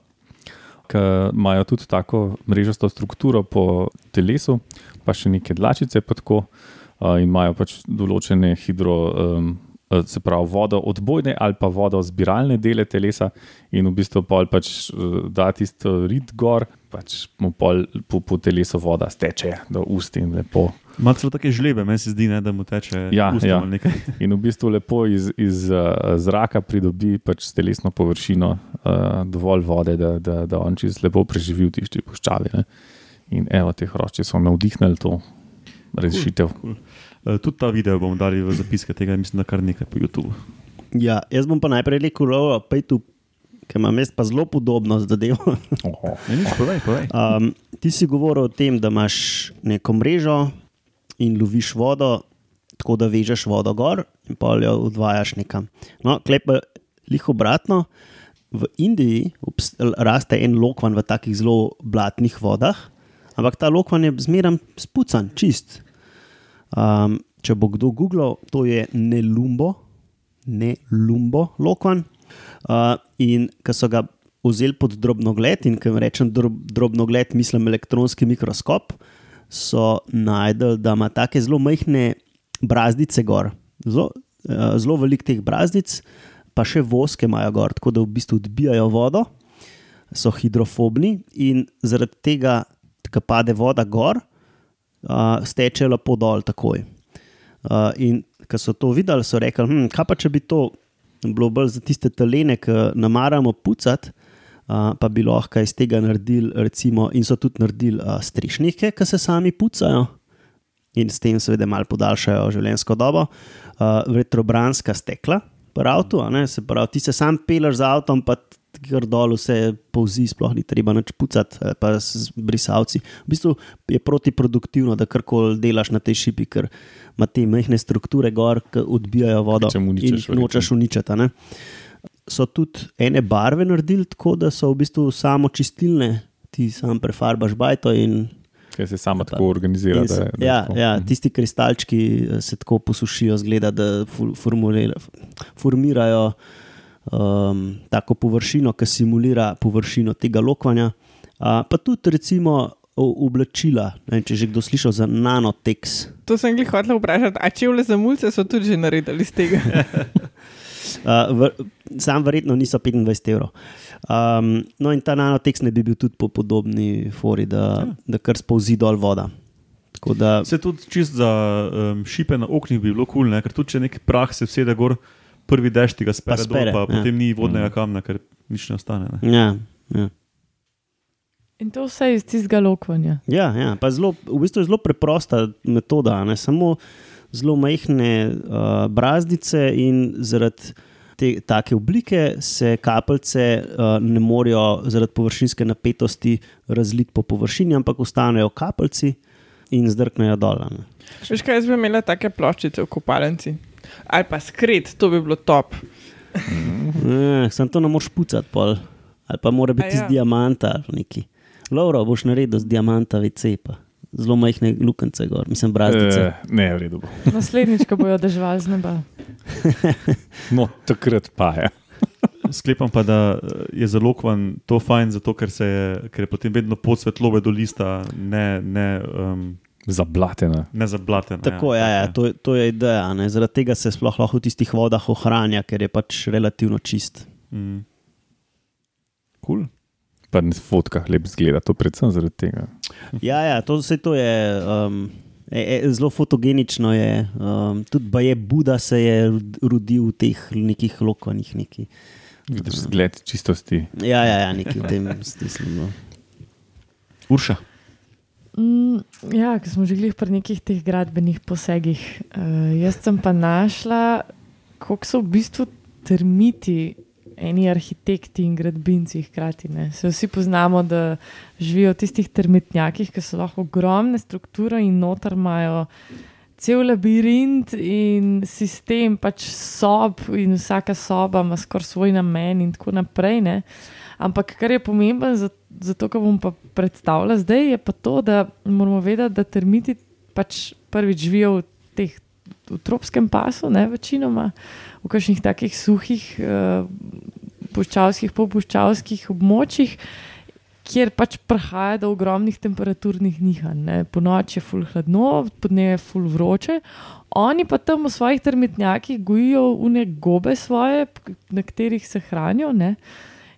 ki imajo tudi tako mrežasto strukturo po telesu, pa še neke dlačice, pa tako, uh, in imajo pač določene hidro. Um, eh, se pravi vodoodbojne ali pa vodozbiralne dele telesa, in v bistvu pol pač eh, da tisto rit gor, pač mu pol po, po telesu voda steče do ust in lepo. Ima celo take žlebe, meni se zdi, ne, da mu teče Ja, ja. nekaj. In v bistvu lepo iz, iz uh, zraka pridobi pač s telesno površino uh, dovolj vode, da, da, da on čez lepo preživi v tišči puščavi. Ne? In evo, te hrošče so navdihnili to rešitev. Cool. Uh, tudi ta video bomo dali v zapiske tega, mislim, da kar nekaj po YouTubu. Ja, jaz bom pa najprej rekel, da je tu, ker imam jaz pa zelo podobno zadevo. Oho. Ne, nič, povej, povej. Um, ti si govoril o tem, da imaš neko mrežo in loviš vodo, tako da vežeš vodo gor in pa jo odvajaš nekam. No, klepa jih obratno. V Indiji raste en lokvan v takih zelo blatnih vodah, ampak ta lokvan je zmeraj spucan, čist. Um, če bo kdo googlal, to je ne lumbo, ne lumbo lokvan. Uh, in ko so ga vzeli pod drobnogled, in ko rečem drob, drobnogled, mislim elektronski mikroskop, so najdel, da ima tako zelo majhne brazdice gor, zelo, uh, zelo velik teh brazdic, pa še voske imajo gor, tako da v bistvu odbijajo vodo, so hidrofobni in zaradi tega, ko pade voda gor, uh, steče lepo dol takoj. Uh, in ko so to videli, so rekli, hm, kaj pa če bi to bilo bolj za tiste talene, ki namaramo pucati, uh, pa bi lahko iz tega naredili, recimo, in so tudi naredili uh, strešnike, ki se sami pucajo. In s tem, seveda, malo podaljšajo življenjsko dobo, uh, vetrobranska stekla, pri avtu, se pravi, ti se sam peleš z avtom, pa kar dol vse povzi, sploh ni treba nič pucati, pa s brisavci. V bistvu je protiproduktivno, da karkoli delaš na tej šipi, ker ima te mehke strukture gor, ki odbijajo vodo Če mu jih nočeš uničiti. So tudi ene barve naredili tako, da so v bistvu samo čistilne, ti sam prefarbaš bajto in Ker se sama tako organizira. In se- Da, je- da ja, tako. ja, Mhm. tisti kristalčki eh, se tako posušijo, zgleda, da formirajo um, tako površino, ki simulira površino tega lokvanja. Uh, pa tudi, recimo, oblačila. Ne, če že kdo slišal za nanotex. To sem jih hotel vprašati, a čevlje za mulce so tudi že naredili iz tega. Uh, v, sam verjetno niso 25 evrov. Um, no, in ta nanotex ne bi bil tudi po podobni fori, da, da kar spolzi dol voda. Tako da, Se tudi čist za um, šipe na oknih bi bilo kul, cool, ker tudi če nek prah se vsede gor, prvi dež tega spere, Pa dol, spere, pa ja. potem ni vodnega kamna, ker nič ne ostane. Ne. ja, ja. In to vse iz tistega lokvanja. Ja, ja, pa zelo, v bistvu je zelo preprosta metoda. Ne? Samo zelo majhne uh, brazdice, in zaradi te take oblike se kapljice uh, ne morejo zaradi površinske napetosti razliti po površini, ampak ostanejo kapljici in zdrknejo dol. ne. Veš kaj, jaz bi imela take ploščice v kopalnici. Ali pa skrit, to bi bilo top. Eh, Sam to ne moreš pucati, pol. ali pa mora biti A iz ja. diamanta ali pa neki. Lauro, boš naredil z diamanta vecepa. Zelo majhne lukence gor, mislim, brazdice. Eh, ne, v redu. bo. Naslednjič, ko bojo dežvali z neba. No, takrat pa je. Sklepam pa, da eh, je za lokvan to fajn, zato ker, se je, ker je potem vedno pod svetlobe do lista, ne, ne, um, Zablatena. ne zablaten. Tako ja, ja, to, je- to je ideja. Ne? Zaradi tega se sploh lahko v tistih vodah ohranja, ker je pač relativno čist. Mm. Cool. Pa na fotkah lep zgleda, to predvsem zaradi tega. Ja, ja to, vse to je um, e, e, zelo fotogenično. Je, um, tudi je Buda se je rod- rodil v teh nekih lokovanih. Neki. Vidiš zgled čistosti. Ja, ja, ja, neki v tem smislu. No. Urša. Mm, ja, ker smo že glih pri nekih teh gradbenih posegih. Uh, jaz sem pa našla, koliko so v bistvu termiti, eni arhitekti in gradbinci hkrati. Ne. Se vsi poznamo, da živijo v tistih termitnjakih, ki so lahko ogromne strukture in noter imajo. Cel labirint in sistem pač sob, in vsaka soba ima skoraj svoj namen, in tako naprej. Ne? Ampak kar je pomembno za, za to, kar bom pa predstavila zdaj, je pa to, da moramo vedeti, da termiti pač prvič živijo v teh. V tropskem pasu, ne večinoma, v kakšnih takih suhih, uh, puščavskih, polpuščavskih območjih, kjer pač prihaja do ogromnih temperaturnih nihanj. Ne. Po noči je ful hladno, po dnevu je ful vroče. Oni pa tam v svojih termitnjakih gojijo une gobe svoje, na katerih se hranijo. Ne.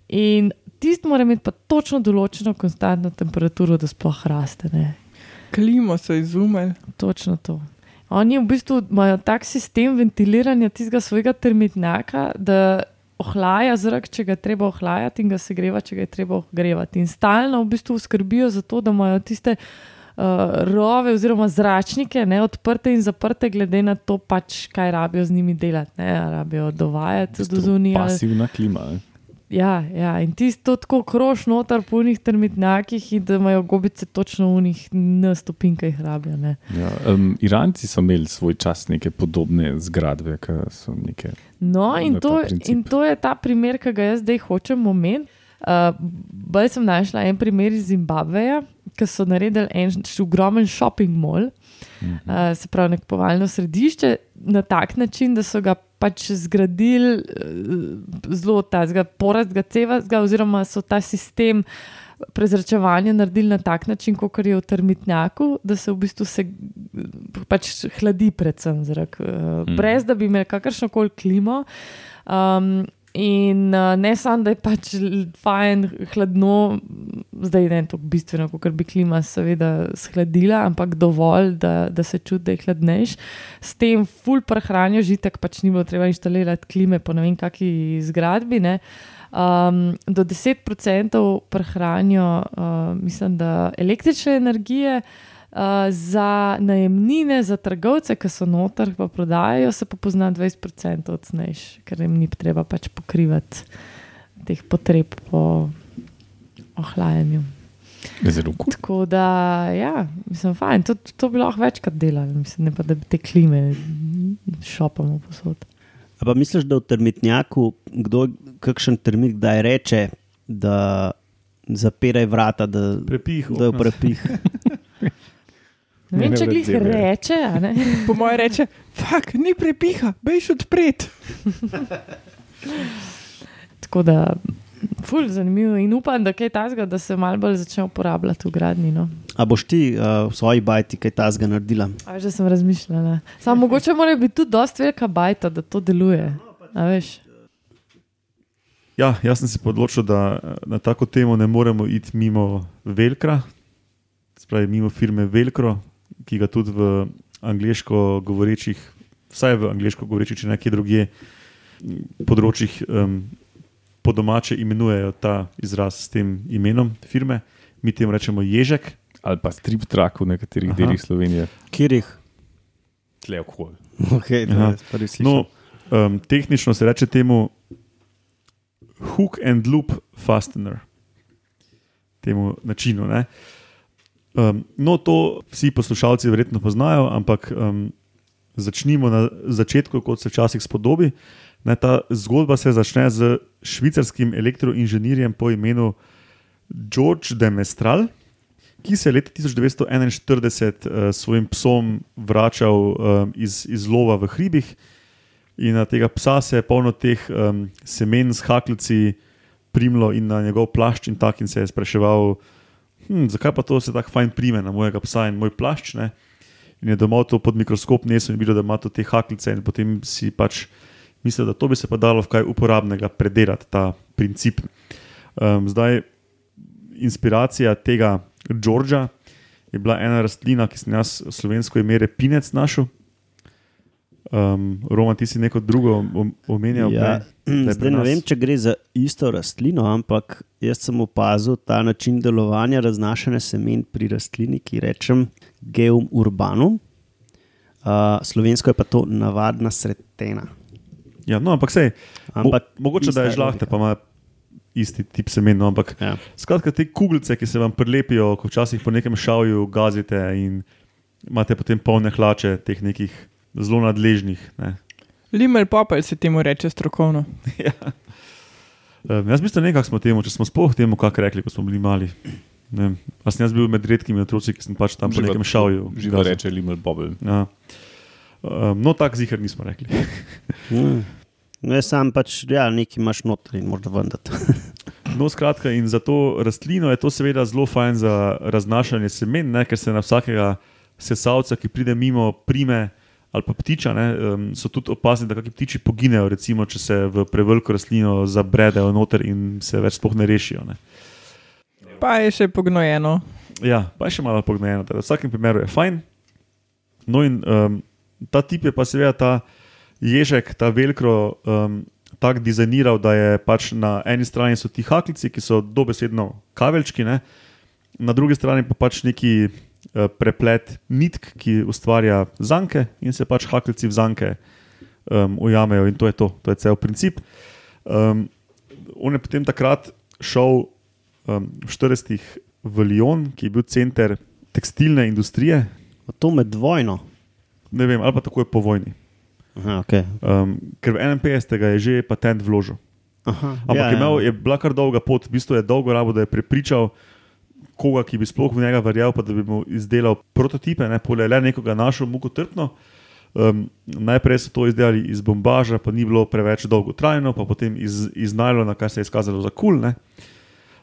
In tisti mora imeti pa točno določeno konstantno temperaturo, da sploh raste. Ne. Klimo so izumili. Točno to. Oni v bistvu imajo tak sistem ventiliranja tistega svojega termitnjaka, da ohlaja zrak, če ga treba ohlajati, in ga segreva, če ga je treba ogrevati. In stalno v bistvu skrbijo za to, da imajo tiste uh, rove oziroma zračnike ne, odprte in zaprte, glede na to, pač, kaj rabijo z njimi delati. Ne, rabijo dovajati do zunija. Pasivna klima. ne. Ja, ja, in ti to tako kroš noter po unih termitnjakih, in da imajo gobice točno v unih na stopinkah rabijo. Ne. Ja, um, Iranci so imeli svoj čas neke podobne zgradbe, ki so neke. No, in to, in to je ta primer, ki ga jaz zdaj hočem omeniti. Uh, Bolj sem našla en primer iz Zimbabveja, ki so naredili en ogromen shopping mall, uh, se pravi, nakupovalno središče, na tak način, da so ga pač zgradili uh, zelo tazga, porastga cevastga, oziroma so ta sistem prezračevanja naredili na tak način, kot je v termitnjaku, da se v bistvu se pač hladi, predvsem zrak, uh, Mhm. brez da bi imeli kakršno koli klimo. Um, in uh, ne samo, da je pač fajn, hladno, zdaj ne tako bistveno, kot bi klima seveda shladila, ampak dovolj, da, da se čuti, da je hladnejš. S tem ful prehranijo žitek, pač ni bilo treba inštalirati klime po ne vem kakšni zgradbi. Ne. Um, do 10% prehranijo, uh, mislim, da električne energije. Uh, za najemnine, za trgovce, ki so noter, pa prodajajo, se pa pozna 20% odsnejš, ker jim ni treba pač pokrivati teh potreb po ohlajanju. Zelo kul. Tako da, ja, mislim, fajn, to, to bi lahko večkrat delali, mislim, ne pa da bi te klime šopamo posod. A pa misliš, da v termitnjaku, kdo, kakšen termit kdaj reče, da zapiraj vrata, da, Prepih. da je prepih. Ne vem, če glih reče, a ne. Po mojem reče, fak, ni prepiha, bejš odpret. Tako da, ful, zanimivo in upam, da kaj tasga, da se malo bolj začne uporabljati v gradni. No. A boš ti uh, v svoji bajti kaj tazga naredila? A že sem razmišljala. Samo mogoče mora biti tudi dosti velika bajta, da to deluje. A veš? Ja, jaz sem se odločil, da eh, na tako temo ne moremo iti mimo Velkra, spravi mimo firme Velkro, ki ga tudi v angliško govorečih, vsaj v angliško govorečih, če nekje drugje m, področjih um, po domače imenujejo ta izraz s tem imenom firme. Mi temu rečemo ježek. Ali pa strip trak v nekaterih Aha. delih Slovenije. Kirih. Tle okol. Okay, No, um, tehnično se reče temu hook and loop fastener, temu načinu. Ne? Um, no, to vsi poslušalci verjetno poznajo, ampak um, začnimo na začetku, kot se včasih spodobi. Ne, ta zgodba se začne z švicarskim elektroinženirjem po imenu George de Mestral, ki se je leta 1941 uh, svojim psom vračal um, iz, iz lova v hribih. In na tega psa se je polno teh um, semen s hakljici primlo in na njegov plašč, in tako in se je spraševal, hm, zakaj pa to se tako fajn prime na mojega psa in moj plašč. Ne? In je domov to pod mikroskop nesel in videl, da ima to te hakljice, in potem si pač mislil, da to bi se pa dalo v kaj uporabnega predelati, ta princip. Um, zdaj, inspiracija tega Đorđa je bila ena rastlina, ki sem jaz slovensko ime repinec našel. Um, Roman, ti si neko drugo om- omenjal. Ja, prej, zdaj ne vem, če gre za isto rastlino, ampak jaz sem opazil ta način delovanja raznašanja semen pri rastlini, ki rečem Geum urbanum. Uh, slovensko je pa to navadna sretena. Ja, no, ampak sej, mo, Ampak mogoče da je žlahte, pa ima isti tip semen. No, ampak Ja. skratka, te kuglice, ki se vam prilepijo, ko včasih po nekem šavju gazite in imate potem polne hlače teh nekih zelo nadležnih. Ne. Limel popel se temu reče strokovno. Um, jaz mislim, kako smo temu, če smo sploh temu kako rekli, ko smo bili mali. Ne vem, a sem jaz bil med redkimi otroci, ki sem pač tam po nekem šavju. Živa gazil. reče Limel Bobel. Ja. Um, no, tako zihar nismo rekli. Mm. No, jaz sam pač, ja, nekaj imaš noter in moraš vendati. No, skratka, in za to rastlino je to seveda zelo fajn za raznašanje semen, ne, ker se na vsakega sesalca, ki pride mimo, prime ali pa ptiča, ne, um, so tudi opazili, da kakšni ptiči poginejo, recimo, če se v preveliko rastlino zabredejo noter in se več sploh ne rešijo. Ne. Pa je še pognojeno. Ja, pa je še malo pognojeno, v vsakem primeru je fajn. No, in um, ta tip je pa seveda ta ježek, ta velkro. Um, Tako dizajniral, da je pač na eni strani so ti haklici, ki so dobesedno kaveljčki, ne? na drugi strani pa pač neki preplet nitk, ki ustvarja zanke in se pač haklici v zanke um, ujamejo, in to je to, to je cel princip. Um, on je potem takrat šel um, v 40-ih v Lyon, ki je bil center tekstilne industrije, Pa To med vojno. ne vem, ali pa takoj po vojni. Aha, okay. Um, ker v 51. je že patent vložil. Aha, Ampak ja, je, imel, je bila kar dolga pot, v bistvu je dolgo rabo, da je prepričal koga, ki bi sploh v njega verjel, pa da bi mu izdelal prototipe, ne pole le nekoga našel mukotrpno. Um, najprej so to izdelali iz bombaža, pa ni bilo preveč dolgotrajno, pa potem iz, iz najlona, kar se je izkazalo za kul. Cool,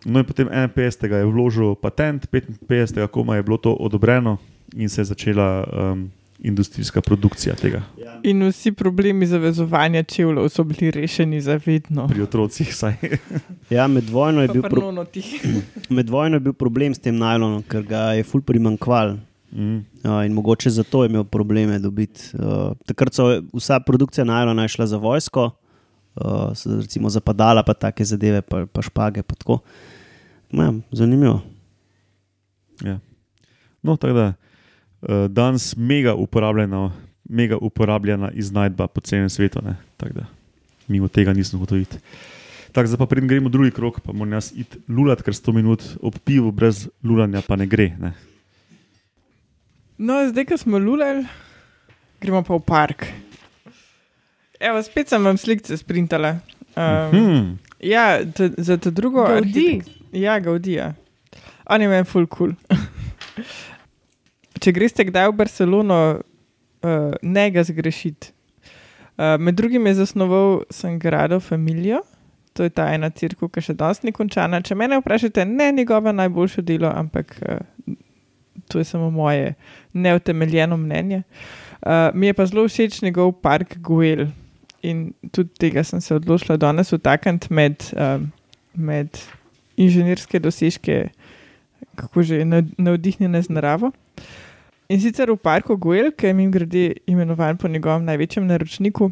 no in potem 51. je vložil patent, 55. koma je bilo to odobreno in se je začela um, industrijska produkcija tega In vsi problemi zavezovanja čevljev so bili rešeni za vedno. pri otrocih. Vsaj. Ja, med, vojno je bil pro, nonotih. med vojno je bil problem s tem najlonom, ker ga je ful primankval. Mm. Uh, in mogoče zato je imel probleme dobiti. Uh, takrat so vsa produkcija najlona šla za vojsko, uh, so recimo za padala, pa take zadeve, pa, pa špage. Pa tako. ja, zanimivo. Ja. No, tako da uh, danes mega uporabljena, mega uporabljena iznajdba po celem svetu. Mimo tega nisem hotel iti. Tako, zdaj pa preden gremo v drugi krok, pa moram jaz iti lulat, ker 100 minut ob pivu brez lulanja pa ne gre. Ne. No, zdaj, ko smo lulali, gremo pa v park. Evo, spet sem vam slike sprintala. Um, Hmm. Ja, t, za to drugo. Gaudi. Ja, Gaudija. On je meni full cool. Če greste kdaj v Barcelono, uh, ne ga zgrešiti. Uh, med drugim je zasnoval Sangrado Familijo, to je ta ena crkva, ki še danes ni končana. Če me vprašate, ne njegovo najboljše delo, ampak uh, to je samo moje neutemeljeno mnenje. Uh, mi je pa zelo všeč njegov park Guel. In tudi tega sem se odločila danes vtakniti med, um, med inženirske dosežke, kako že nav- navdihnjene z naravo. In sicer v parku Guel, ki je mimo grede imenovan po njegovem največjem naročniku,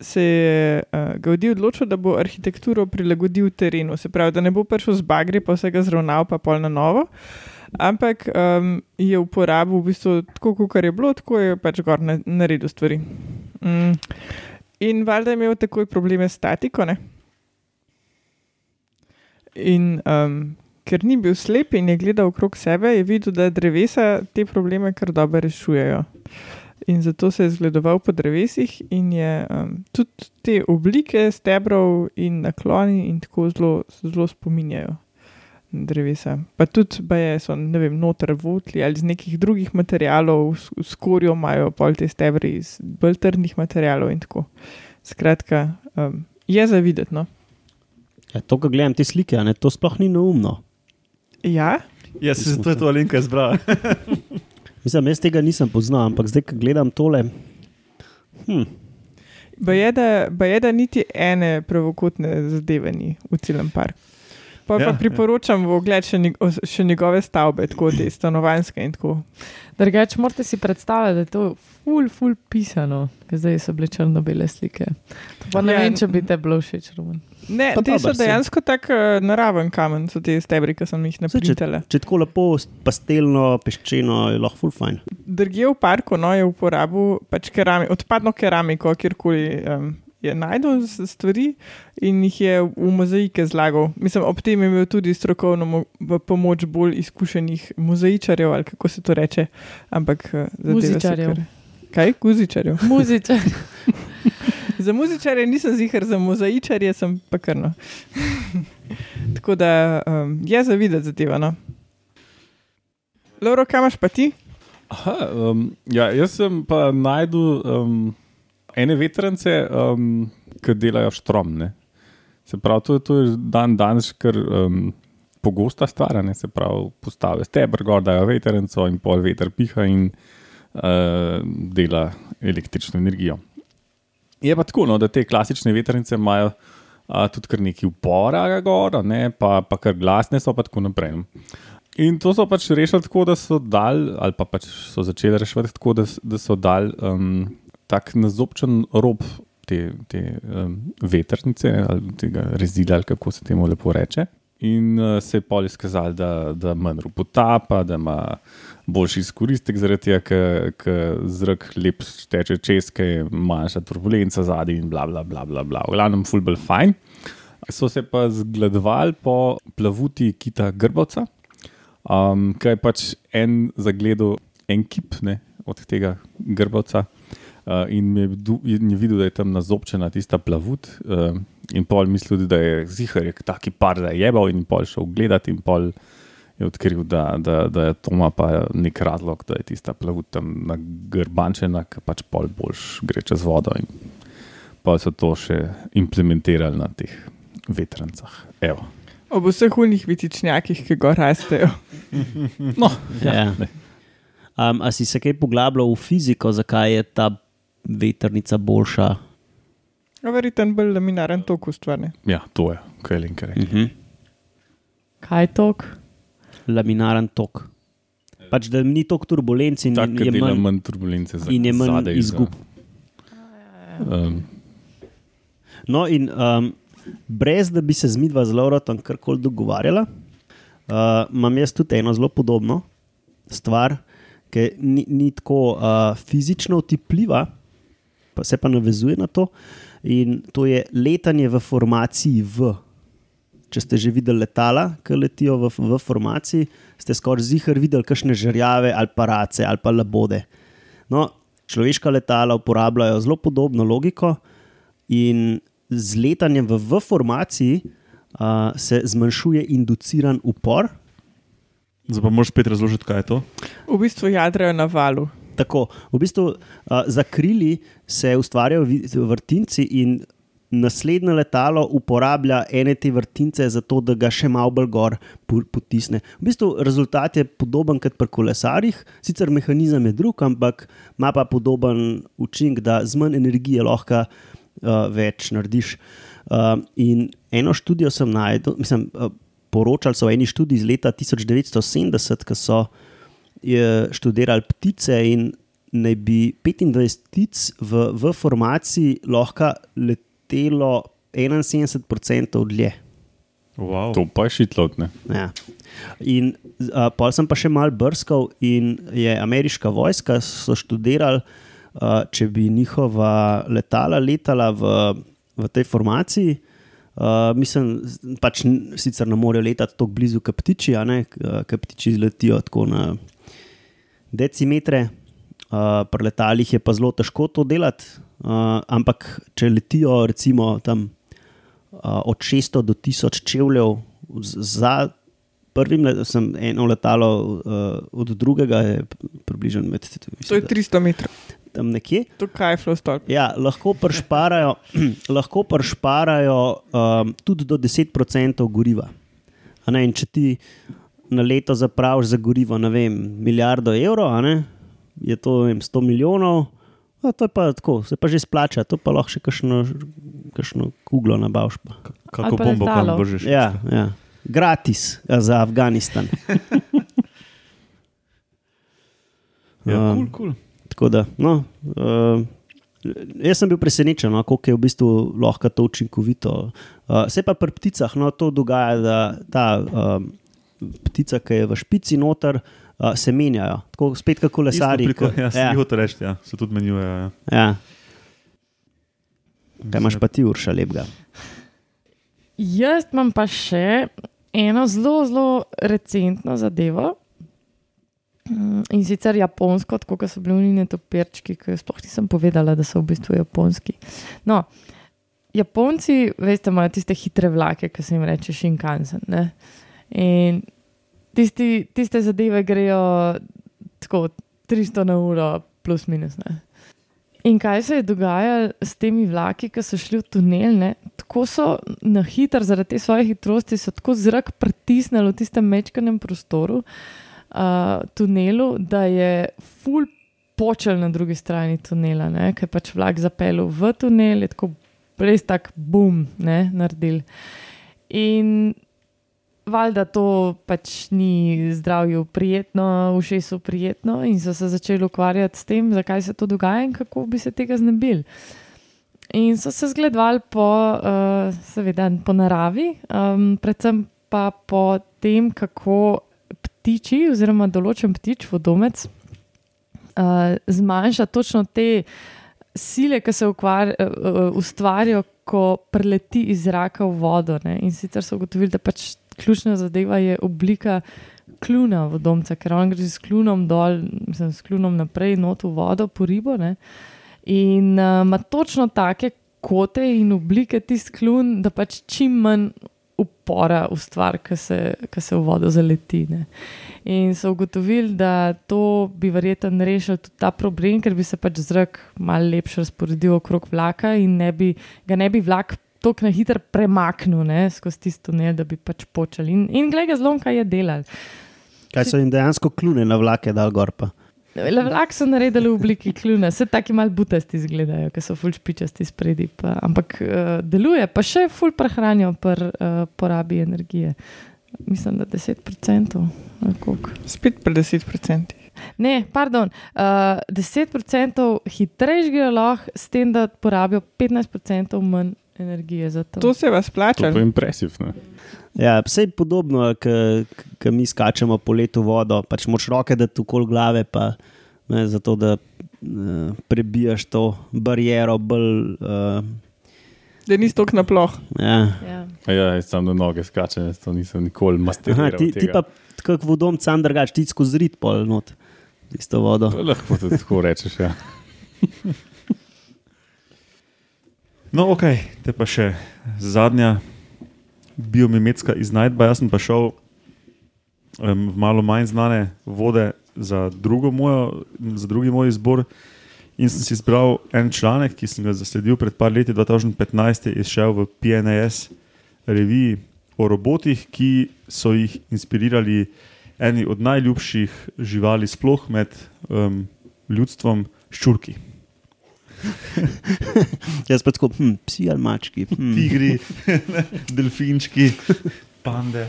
se je uh, Gaudi odločil, da bo arhitekturo prilagodil terenu. Se pravi, da ne bo prišel z bagri, pa vsega zravnal, pa pol na novo. Ampak um, je uporabil v bistvu tako, kot je bilo, tako je pač gor na- naredil stvari. Mm. In valjda je imel takoj probleme s statiko. Ne? In um, ker ni bil slep in je gledal okrog sebe, je videl, da drevesa te probleme kar dobro rešujejo. In zato se je zgledoval po drevesih in je um, tudi te oblike stebrov in nakloni in tako zelo, zelo spominjajo drevesa. Pa tudi, baje so, ne vem, noter votli ali iz nekih drugih materialov, s, s korjo imajo pol te stebre iz bolj trdnih materialov in tako. Skratka, um, je za videti. No? Ja, to, kar gledam te slike, ne, to sploh ni neumno. Ja, Ja, se zato je to Alenka izbrala. Mislim, jaz tega nisem poznal, ampak zdaj, ko gledam tole. Hm, Baje, da, baje, da niti ene pravokotne zadeve ni v celem parku. Pa, ja, Ja, pa priporočam v ogled še, njeg, še njegove stavbe, tako te stanovanske in tako. Drugač, morate si predstavljati, da je to ful, ful pisano, ker zdaj so bile črno-bele slike. To Pa ne Ja, vem, če bi te bilo všeč. Roman. Ne, Pa te so dejansko tako uh, naraven kamen, so te stebri, ki sem jih Saj, naprintala. če tako lepo, pastelno, peščeno, je lahko full fajn. Drugje v parku no, je uporabil pač kerami, odpadno keramiko, kjerkoli um, je najdel stvari in jih je v mozaike zlagal. Mislim, ob tem je imel tudi strokovno pomoč bolj izkušenih mozaičarjev, ali kako se to reče. Ampak zadeve so Muzičarjev. kar- Kaj? Guzičarjev. Muzičar. Za muzičarje nisem zihar, za mozaičarje sem pa krno. Tako da um, je za videti zadeva. No. Lauro, kam imaš pa ti? Aha, um, ja, jaz sem pa najdel um, ene vetrance, um, ki delajo štrom. Ne? Se pravi, to, to je dan danes kar um, pogosta stvar, ne se pravi, postavijo stebr, gor dajo veternico in pol veter piha in uh, dela električno energijo. Je pa tako, no, da te klasične veternice imajo uh, tudi kar nekaj upora, gor, a ne, pa, pa kar glasne so, pa tako naprej. no. In to so pač rešili tako, da so dal, ali pa pač so začeli reševati tako, da, da so dal um, tak nazobčen rob te, te um, veternice ali tega rezila, ali kako se temu lepo reče. In uh, se je pol izkazalo, da, da manj potapa, da ima boljši izkoristek, zaradi tega, ker zrak lep teče čez, ker je manjša turbulenca zadaj in bla, bla, bla, bla, bla. V glavnem, fulbel fajn. So se pa zgledovali po plavuti kita Grbavca, um, ki je pač en zagledal en kip ne, od tega Grbavca. Uh, in je, in je videl, da je tam nazobčena tista plavut, uh, in pol mislil, da je zihar, je taki par, da je jebal, in pol šel gledati, in pol je odkril, da, da, da je to ima pa nek razlog, da je tista plavut tam nagrbančena, ki pač pol boljš gre čez vodo. In pa so to še implementirali na teh vetrancah. Evo. Ob vseh unih vitičnjakih, ki gor rastejo. No, Ja. Um, a si se kaj poglabljal v fiziko, zakaj je ta vetrnica boljša? Verjetno bolj laminaren tok ustvarne. ja, to je, kaj je Linker. Uh -huh. Kaj je tok? Laminaren tok. Pač, da ni toliko turbulenc in Tako je manj. manj turbulence za in je manj zadaj, za- izgub. Um, No, in um, brez da bi se z midva zelo rotom karkoli dogovarjala, uh, imam jaz tudi eno zelo podobno stvar, ki ni, ni tako uh, fizično otipljiva, pa se pa navezuje na to. In to je letanje v formaciji V. Če ste že videli letala, ki letijo v, v formaciji, ste skoraj zihar videli kakšne žrjave ali pa race ali pa labode. No, človeška letala uporabljajo zelo podobno logiko, in z letanjem v, v formaciji uh, se zmanjšuje induciran upor. Zdaj pa moraš spet razložiti, kaj je to. V bistvu jadrajo na valu. Tako, v bistvu uh, za krili se ustvarjajo vrtinci, in naslednje letalo uporablja ene te vrtince, zato da ga še malo bolj gor potisne. V bistvu rezultat je podoben kot pri kolesarjih, sicer mehanizem je drug, ampak ima pa podoben učinek, da z manj energije lahko uh, več narediš. Uh, in eno študijo sem najdel, mislim, uh, poročali so o eni študiji iz leta 1970, ki so študirali ptice in naj bi 25 ptic v, v formaciji lahko letelo 71% dlje. Wow. to pa je šitlot. Ne? Ja. In uh, pol sem pa še mal brskal, in je ameriška vojska so študirali, uh, če bi njihova letala letala v, v tej formaciji. Uh, mislim, pač sicer ne morejo letati tako blizu, kot ptiči, a ne, ker ptiči letijo tako na decimetre, uh, pri letalih je pa zelo težko to delati. Uh, ampak če letijo recimo tam uh, od 600 do 1000 čevljev za prvim, le- sem eno letalo uh, od drugega, je približno med To je mislim, da 300 metrov. tam nekje. To kaj je flostolp. Ja, lahko prešparajo, lahko prešparajo um, tudi do 10% goriva. Ne, in če ti na leto zapraviš za gorivo, ne vem, milijardo evrov, a ne, je to vem, 100 milijonov, a to je pa tako, se pa že splača, to pa lahko še kakšno, kakšno kuglo nabaviš. Pa. Kako bombo kam vržeš? Ja, ja. Gratis za Afganistan. ja Um, kul, kul. Tako da, no, uh, jaz sem bil presenečen, no, koliko je v bistvu lahko to učinkovito. Uh, se pa pri pticah no, to dogaja, da ta um, ptica, ki je v špici noter, uh, se menjajo. Tako spet kot kolesari. Isto priko- ke- Ja, ja, ja. to reči, ja. se tudi menjujejo. Ja. ja. Kaj imaš pa ti, Urša, lepega? Jaz imam pa še eno zelo, zelo recentno zadevo. Mm, In sicer japonsko, tako kot so bili unine topirčki, ki sploh nisem povedala, da so v bistvu japonski. No, Japonci, veste, imajo tiste hitre vlake, ki se jim reče Shinkansen. Ne? In tisti, tiste zadeve grejo tako 300 na uro, plus minus. Ne? In kaj se je dogajalo s temi vlaki, ki so šli v tunel? Ne? Tako so na hitro, zaradi te svoje hitrosti, so tako zrak pritisnili v tistem mečkanem prostoru, uh, tunelu, da je full počel na drugi strani tunela, ker je pač vlak zapeljal v tunel, je tako res tak bum, ne, naredil. In valjda to pač ni zdravju prijetno, všeč prijetno, in so se začeli ukvarjati s tem, zakaj se to dogaja in kako bi se tega znebili. In so se zgledovali po, uh, seveda, po naravi, um, predvsem pa po tem, kako ptiči, oziroma določen ptič, vodomec, uh, zmanjša točno te sile, ki se ukvar, uh, ustvarjajo, ko preleti iz zraka v vodo. Ne? In sicer so ugotovili, da pač ključna zadeva je oblika kluna vodomca, ker on gre s klunom dol, mislim, s klunom naprej, not v vodo, po ribo. Ne? In uh, ima točno take kote in oblike tisti klun, da pač čim manj upora v stvar, ki se, se v vodo zaleti. Ne? In so ugotovili, da to bi verjetno rešil tudi ta problem, ker bi se pač zrak malo lepše razporedil okrog vlaka in ne bi, ga ne bi vlak tako na hitro premaknil ne, skozi tisto tunel, da bi pač počeli. In, in gledaj, zelo kaj je delal. Kaj so jim dejansko klune na vlake dal gor? Pa? Vlak so naredili v obliki kljuna, vse tako malo butasti izgledajo, ki so fulč pičasti spredi. Pa. Ampak uh, deluje, pa še fulč prehranijo pri uh, porabi energije. Mislim, da 10%. Spet pri 10%. Ne, pardon, uh, 10% hitreje gre lahko, s tem, da porabijo 15% manj energije za to. To se vas plača. To je impresivno. Ja, vse je podobno, kot mi skačemo po letu vodo. Pač moč roke, da tu kol glave, pa ne, zato da uh, prebijaš to bariero. Bolj, uh, da nisi tako naploh. Ja. Ja. Ja, jaz sem na noge skačem, to nisem nikoli masteriral. Ti, ti pa kot vodom, sam drugač, ti skozi zrid pol not, isto vodo. Lahko tudi tako rečeš. Ja. No, ok, te pa še zadnja biomimetska iznajdba. Jaz sem pa šel um, v malo manj znane vode za, mojo, za drugi moj izbor in sem si izbral en članek, ki sem ga zasledil pred par leti, 2015, je izšel v PNAS reviji o robotih, ki so jih inspirirali eni od najljubših živali sploh med um, ljudstvom, ščurki. Jaz pa tako, hm, psi ali mački. Hm. Tigri, delfinčki, pande.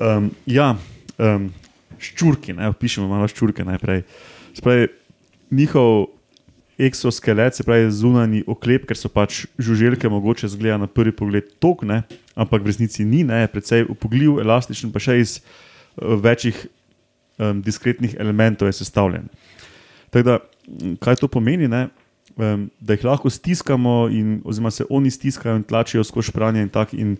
Um, ja, um, ščurki, ne, opišemo malo ščurke najprej. Spravi, njihov eksoskelet, se pravi zunani oklep, ker so pač žuželke mogoče zgleda na prvi pogled tok, ne, ampak v resnici ni, ne, precej upogljiv, elastičen, pa še iz uh, večjih um, diskretnih elementov je sestavljen. Tako da, kaj to pomeni? Ne? Um, da jih lahko stiskamo, in, oziroma se oni stiskajo in tlačijo skozi pranje. In in,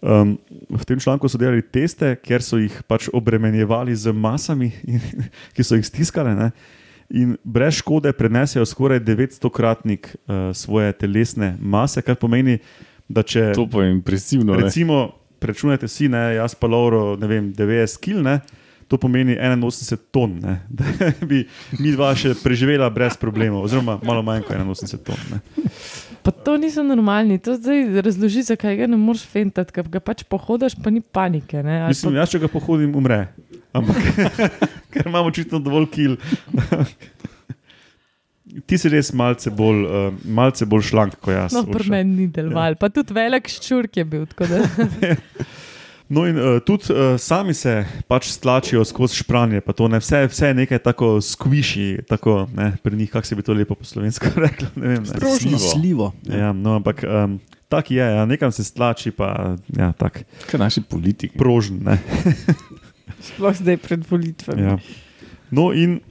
um, v tem članku so delali teste, ker so jih pač obremenjevali z masami, in, ki so jih stiskali. Ne? In brez škode prenesejo skoraj 900-kratnik uh, svoje telesne mase, kar pomeni, da če. To pa je impresivno. Recimo, prečunajte si, ne, jaz pa Lauro, ne vem, 90 kg to pomeni 81 ton, ne? da bi mi dva še preživela brez problemov, oziroma malo manj kot 81 ton. Ne? Pa to niso normalni, to zdaj razloži, zakaj ga ne moreš fentati, ker ga pač pohodiš, pa ni panike. Mislim, pa... jaz če ga pohodim, umre. Ampak, ker imamo očitno dovolj kil. Ti si res malce bolj, uh, malce bolj šlank kot jaz. No, pri meni ni deloval, ja. pa tudi velik ščurk je bil. No, in uh, tudi uh, sami se pač stlačijo skozi špranje, pa to ne vse, vse je nekaj tako skviši, tako ne, pri njih, kako se bi to lepo po slovensko reklo. Sprožno, slivo. Ja, no, ampak um, tak je, ja, nekam se stlači, pa ja, tako. Kaj naši politiki? Prožen. Sploh zdaj pred volitvami. Ja. No, in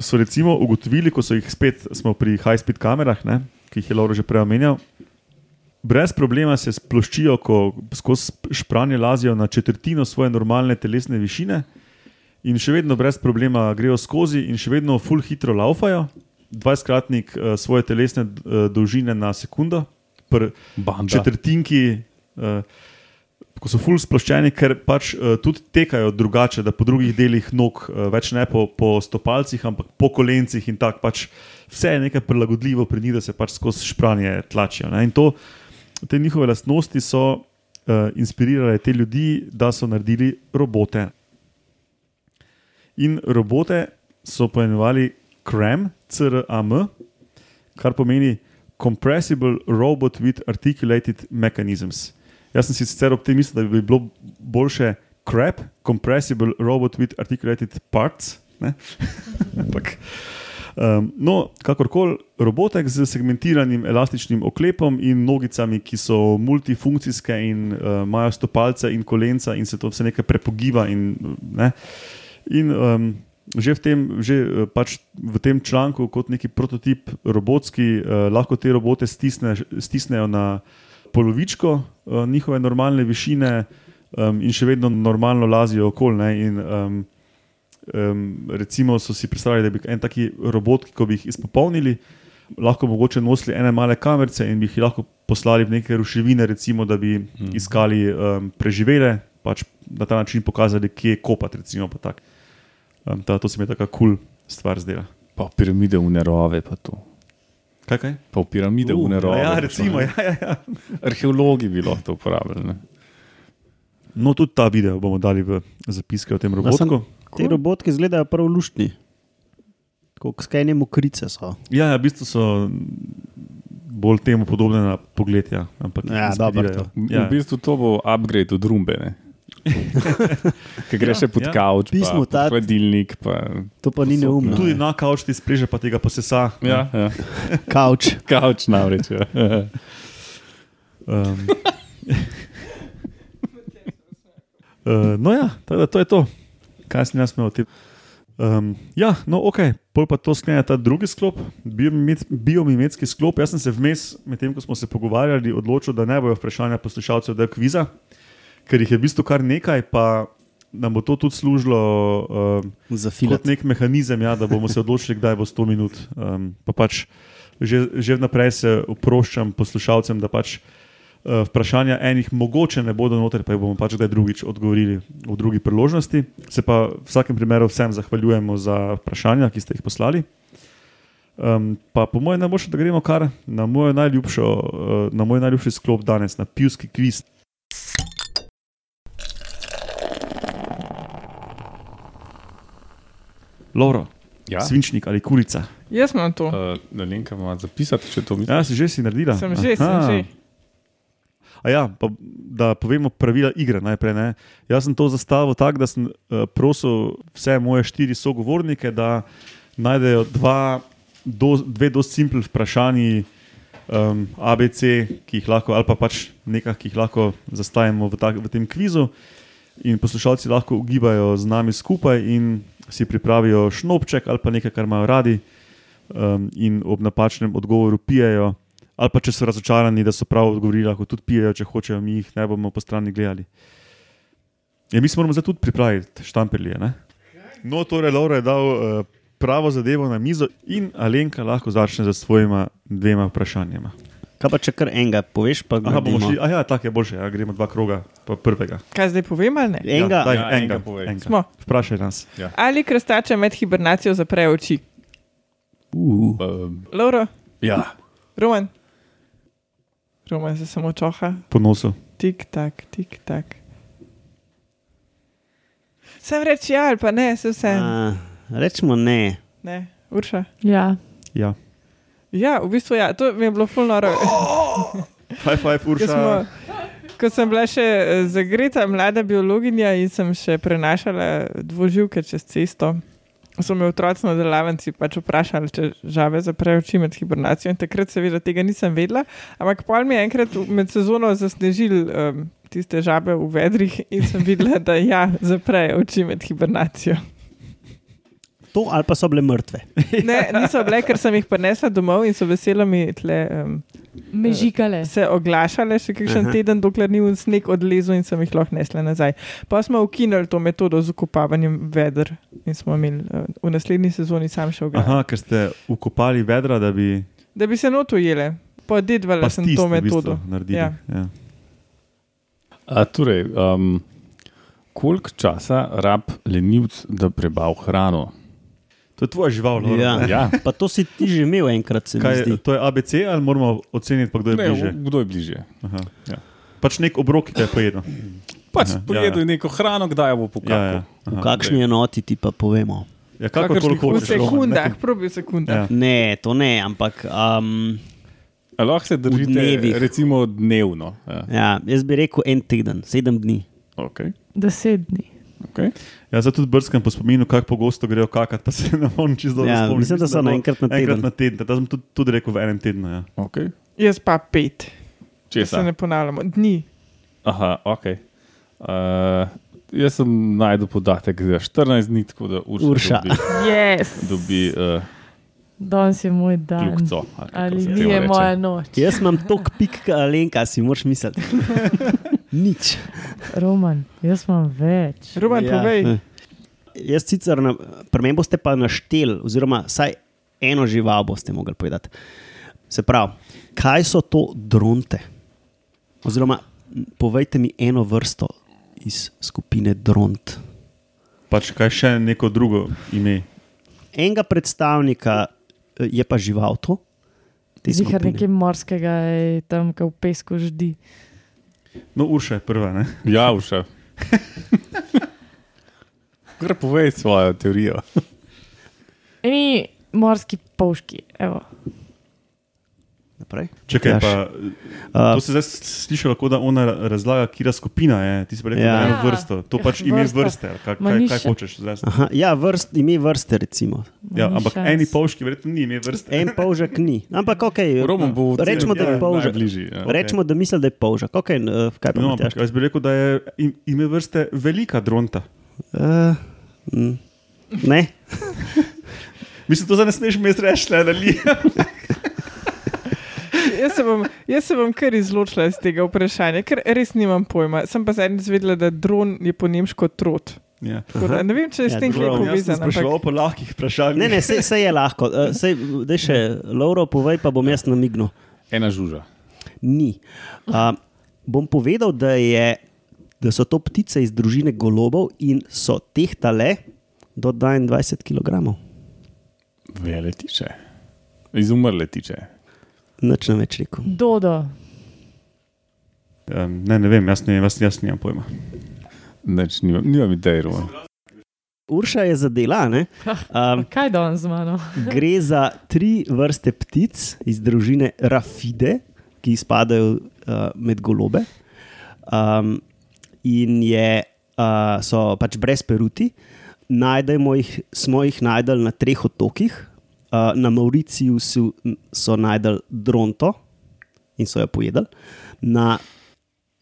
so recimo ugotovili, ko so jih spet, smo pri high-speed kamerah, ne, ki jih je Lauro že prej omenjal brez problema se sploščijo, ko skozi špranje lazijo na četrtino svoje normalne telesne višine, in še vedno brez problema grejo skozi, in še vedno full hitro laufajo, 20-kratnik uh, eh, svoje telesne uh, dolžine na sekundo, pri četrtinki. Uh, ko so ful sploščeni, ker pač uh, tudi tekajo drugače, da po drugih delih nog, uh, več ne po, po stopalcih, ampak po kolencih in tako pač vse je nekaj prilagodljivo pri njih, da se pač skozi špranje tlačijo. Ne? In to, te njihove lastnosti so uh, inspirirale te ljudi, da so naredili robote. In robote so poimenovali CRAM, CRAM, kar pomeni Compressible Robot with Articulated Mechanisms. Jaz sem si sicer ob tem mislil, da bi bilo boljše CRAP, Compressible Robot with Articulated Parts. Ampak. Um, no, kakorkoli, robotek z segmentiranim elastičnim oklepom in nogicami, ki so multifunkcijske in uh, imajo stopalce in kolenca, in se to vse nekaj prepogiba. In, ne? in um, že, v tem, že uh, pač v tem članku, kot neki prototip robotski, uh, lahko te robote stisne, stisnejo na polovičko uh, njihove normalne višine um, in še vedno normalno lazijo okoli. Um, um, recimo so si predstavljali, da bi en taki robot, ki bi jih izpopolnili, lahko mogoče nosili ene male kamerice in bi jih lahko poslali v neke ruševine, recimo, da bi Mhm. iskali um, preživele, pač na ta način pokazali, kje je kopati. Recimo, pa tak. um, ta, to se mi je tako kul cool stvar zdela. Pa piramide v nerove, pa to. Kaj, kaj? Pa v piramide Uh, v nerove. Ja, recimo, ja, ja, ja. Arheologi bi lahko to uporabljali. ne. No, tudi ta video bomo dali v zapiske o tem Da sem- Te robotke izgledajo prav luštni. Kot skajne mokrice so. Ja, ja, v bistvu so bolj temu podobne na pogled. Ja, ampak Ja, dobro V Ja. bistvu to bo upgrade od rumbe. ne. Ker greš še pod ja. ja. kavč, Pismo pa pod tat- hladilnik. Pa... To pa ni To neumno. Tudi na kavč ti spreže, pa tega posesa. Ja, ja. Kavč. Kavč namreč. Ja. Um, uh, no, ja, to je to, kaj sem jaz imel tem. Um, ja, no, ok, pol pa to sklene ta drugi sklop, biomimet- biomimetski sklop. Jaz sem se vmes, medtem ko smo se pogovarjali, odločil, da ne bojo vprašanja poslušalcev del kviza, ker jih je v bistvu kar nekaj, pa nam bo to tudi služilo um, Za kot filat. nek mehanizem, ja, da bomo se odločili, kdaj bo 100 minut. Um, pa pač že, že vnaprej se oproščam poslušalcem, da pač vprašanja enih mogoče ne bodo noter, pa jih bomo pač kdaj drugič odgovorili v drugi priložnosti. Se pa v vsakem primeru vsem zahvaljujemo za vprašanja, ki ste jih poslali. Um, pa po mojem najboljše, da gremo kar na, mojo najljubšo, uh, na moj najljubši sklop danes, na pivski kviz. Loro, Ja. svinčnik ali kulica. Jaz imam to. Uh, da Lenka ima zapisati, če to misliš. Ja, si že si naredila. Sem že, sem Aha. že. A ja, pa, da povemo pravila igre najprej. Ne. Jaz sem to zastavil tako, da sem uh, prosil vse moje štiri sogovornike, da najdejo dva, do, dve dosti simple vprašanji, um, ABC, ki jih lahko, ali pa pač nekaj, ki jih lahko zastavimo v, tak, v tem kvizu. In poslušalci lahko ugibajo z nami skupaj in si pripravijo šnopček ali pa nekaj, kar imajo radi, um, in ob napačnem odgovoru pijejo. Ali pa če so razočarani, da so prav odgovorili, lahko tudi pijejo, če hočejo, mi jih ne bomo po strani gledali. Ja, mi se moramo zdaj tudi pripraviti, štamperlije. Ne? No, torej, Laura je dal uh, pravo zadevo na mizo in Alenka lahko začne z svojima dvema vprašanjima. Kaj pa če kar enega poveš, pa Aha, bomo šli. Ja, tako je boljše, ja, gremo dva kroga, pa prvega. Kaj zdaj povem ali ne? Enega, ja, daj, Ja, enega, enega povej. enega. Smo. Vprašaj nas. Ali krastače med hibernacijo zaprejo oči? uh, Um, Lauro, ja. Roman. Roman se samo čoha. Po nosu. Tik, tak, tik, tak. Sem reči ja ali pa ne, se vse. rečemo ne. Ne, Urša. Ja, Ja. Ja, v bistvu ja, to mi je bilo fulno noro. High five, Ko, Urša. smo, ko sem bila še eh, zagreta mlada biologinja in sem še prenašala dvoživke čez cesto, so me otroci na delavnici pač vprašali, če žave zaprejo oči med hibernacijo. In takrat seveda tega nisem vedela, ampak pol mi je enkrat med sezono zasnežil um, tiste žabe v vedrih in sem videla, da ja, zaprejo oči med hibernacijo. To ali pa so bile mrtve. Ne, niso bile, ker sem jih prinesla domov in so veselo mi tle. Um, mežikale. se oglašale še kakšen Aha. teden, dokler ni v sneg odlezel in sem jih lahko nesla nazaj. Pa smo ukinili to metodo z ukopavanjem veder in smo imeli uh, v naslednji sezoni sam še ograjo. Aha, ker ste ukopali vedra, da bi Da bi se not ujele, podedvala sem pastis to v bistvu metodo. naredili. Ja. Ja. A, torej, um, koliko časa rab lenivc, da prebav hrano? To je tvoja žival, Loro, Ja. Ja, Pa to si ti že imel enkrat, se mi Kaj, zdi. to je ABC ali moramo oceniti, pa kdo je ne, bliže? kdo je bližje? Aha. Ja. Pač nek obrok, ki je pojedel. Pač Aha, pojedo ja, ja, neko hrano, kdaj bo pokal. Ja, ja. V Aha. kakšni enoti ti pa povemo? Ja, kako V hočeš. Roman, sekundah, probi v sekundah. Ja. Ne, to ne, ampak um, A lahko se držite, recimo dnevno. Ja. ja, jaz bi rekel en teden, sedem dni. Okay. Deset dni. Okay. Ja, zdaj tudi brskam po spominu, kako pogosto grejo kakat, pa se ne morem čisto dobro Ja, spomniti. mislim, da so bo enkrat na Enkrat teden. na teden, da sem tudi, tudi rekel v enem tednu. Ja. Okay. Jaz pa pet. Da se ne ponavljamo. Dni. Aha, ok. Uh, jaz sem najdel podatek za 14 dni, tako da Urša, Urša. dobi, Yes. dobi uh, Danes je moj dan. kljukco. ali Ali se ni temu je reče. moja noč. Jaz imam tok pik, kot Alenka, si moraš misliti. Nič. Roman, jaz imam več. Roman, ja. povej. ne. Jaz sicer, na- pri meni boste pa naštel, oziroma vsaj eno žival boste mogli povedati. Se pravi, kaj so to dronte? Oziroma, povejte mi eno vrsto iz skupine dront. Pač kaj še neko drugo ime. Enega predstavnika eh, je pa žival to. te Zihar skupine. nekaj morskega je tam, ki v pesku ždi. No, Urša je prva. Ne? Ja, Urša. Kar povej svojo teorijo. Eni morski povški, evo. Naprej. Čakaj, Jaš. pa, to se zdaj sliši, kot da ona razlaga, kira skupina je. Ti si pa rekel, Ja. da je eno Ja. vrsto. To Ja, pač ime vrsta. vrste. Kaj, kaj, ni kaj hočeš zdaj? aha, ja, vrst, ime vrste, recimo. Ja, ampak šans. eni polški, verjetno ni ime vrste. En polžek ni. Ampak ok, Roman bo rečemo, da je ja, polžek. najbližji. Ja. Rečemo, da misli, da je polžek. Okay, uh, kaj pa No, no, ampak jaz bi rekel, da je im- ime vrste velika dronta. uh, mm, Ne, Mislim, to zdaj ne smeš mi reči, ne, ali Jaz se, bom, jaz se bom kar izločila iz tega vprašanja, ker res nimam pojma. Sem pa zadnjič vedela, da dron je po nemško trot. ja. Da, ne vem, če je Ja, s tem kaj povezano. spraševal ampak- po lahkih vprašanjih. ne, ne se, se je lahko. Uh, sej, daj še, Lauro, povej, pa bom jaz namignil. Ena žuža. Ni. Uh, bom povedal, da, je, da so to ptice iz družine golobov in so tehtale do 22 kg. Vele tiče. Izumrle tiče. Nič ne več rekel. Dodo. Um, ne, ne vem, jaz, ne, jaz, jaz nimam pojma. Neč, nimam, nimam idej, Roman. Urša je zadela. ne? Um, Kaj danes z mano? Gre za tri vrste ptic iz družine Rafide, ki spadajo uh, med golobe. Um, in je, uh, so pač brez peruti. Najdemo jih, smo jih najdel na treh otokih. Uh, na Mauriciju so, so najdel dronto in so jo pojedli. Na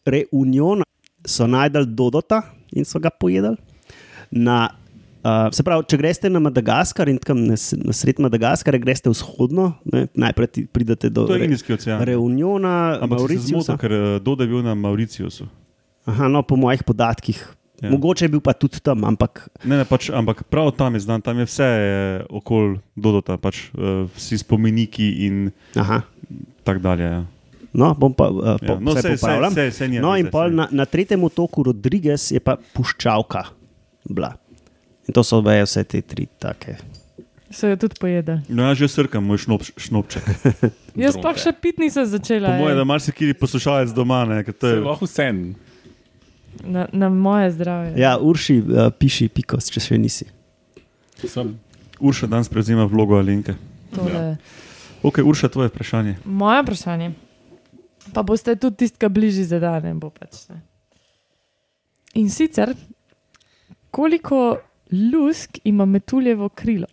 Reunion so najdel Dodota in so ga pojedli. Na Uh, se pravi, če greste na Madagaskar in tam na, na sred Madagaskara, greste vzhodno, ne, najprej ti pridete do Re. Reuniona, Ampak si se zmotil, Mauriciusa. ker uh, Dodo je bil na Mauriciusu. Aha, no, po mojih podatkih. Ja. Ja. Mogoče je bil pa tudi tam, ampak Ne, ne, pač, ampak prav tam je znan, tam je vse okoli Dodota, pač, uh, vsi spomeniki in aha. tako dalje. Ja. No, bom pa uh, Ja. po, No, vse sej- sej- sej ni No, in pol sej. na, na tretjem otoku Rodriguez je pa puščavka bila. In to so veje vse te tri take. So jo tudi pojedli. No, jaz že srkam moj šnop, šnopček. Jaz pa še pit nisem začela. Po mojem, ej. da marsikiri poslušalec doma, ne, ker to je je lahko sen. Na, na moje zdravje. Ja, Urši, uh, piši pikos, če še nisi. Sem. Urša danes prevzema vlogo Alenke. Tole. Ok, Urša, tvoje vprašanje. Moje vprašanje. Pa boste tudi tisti, ki bližji zadane. Bo pač, ne. In sicer, koliko lusk ima metuljevo krilo?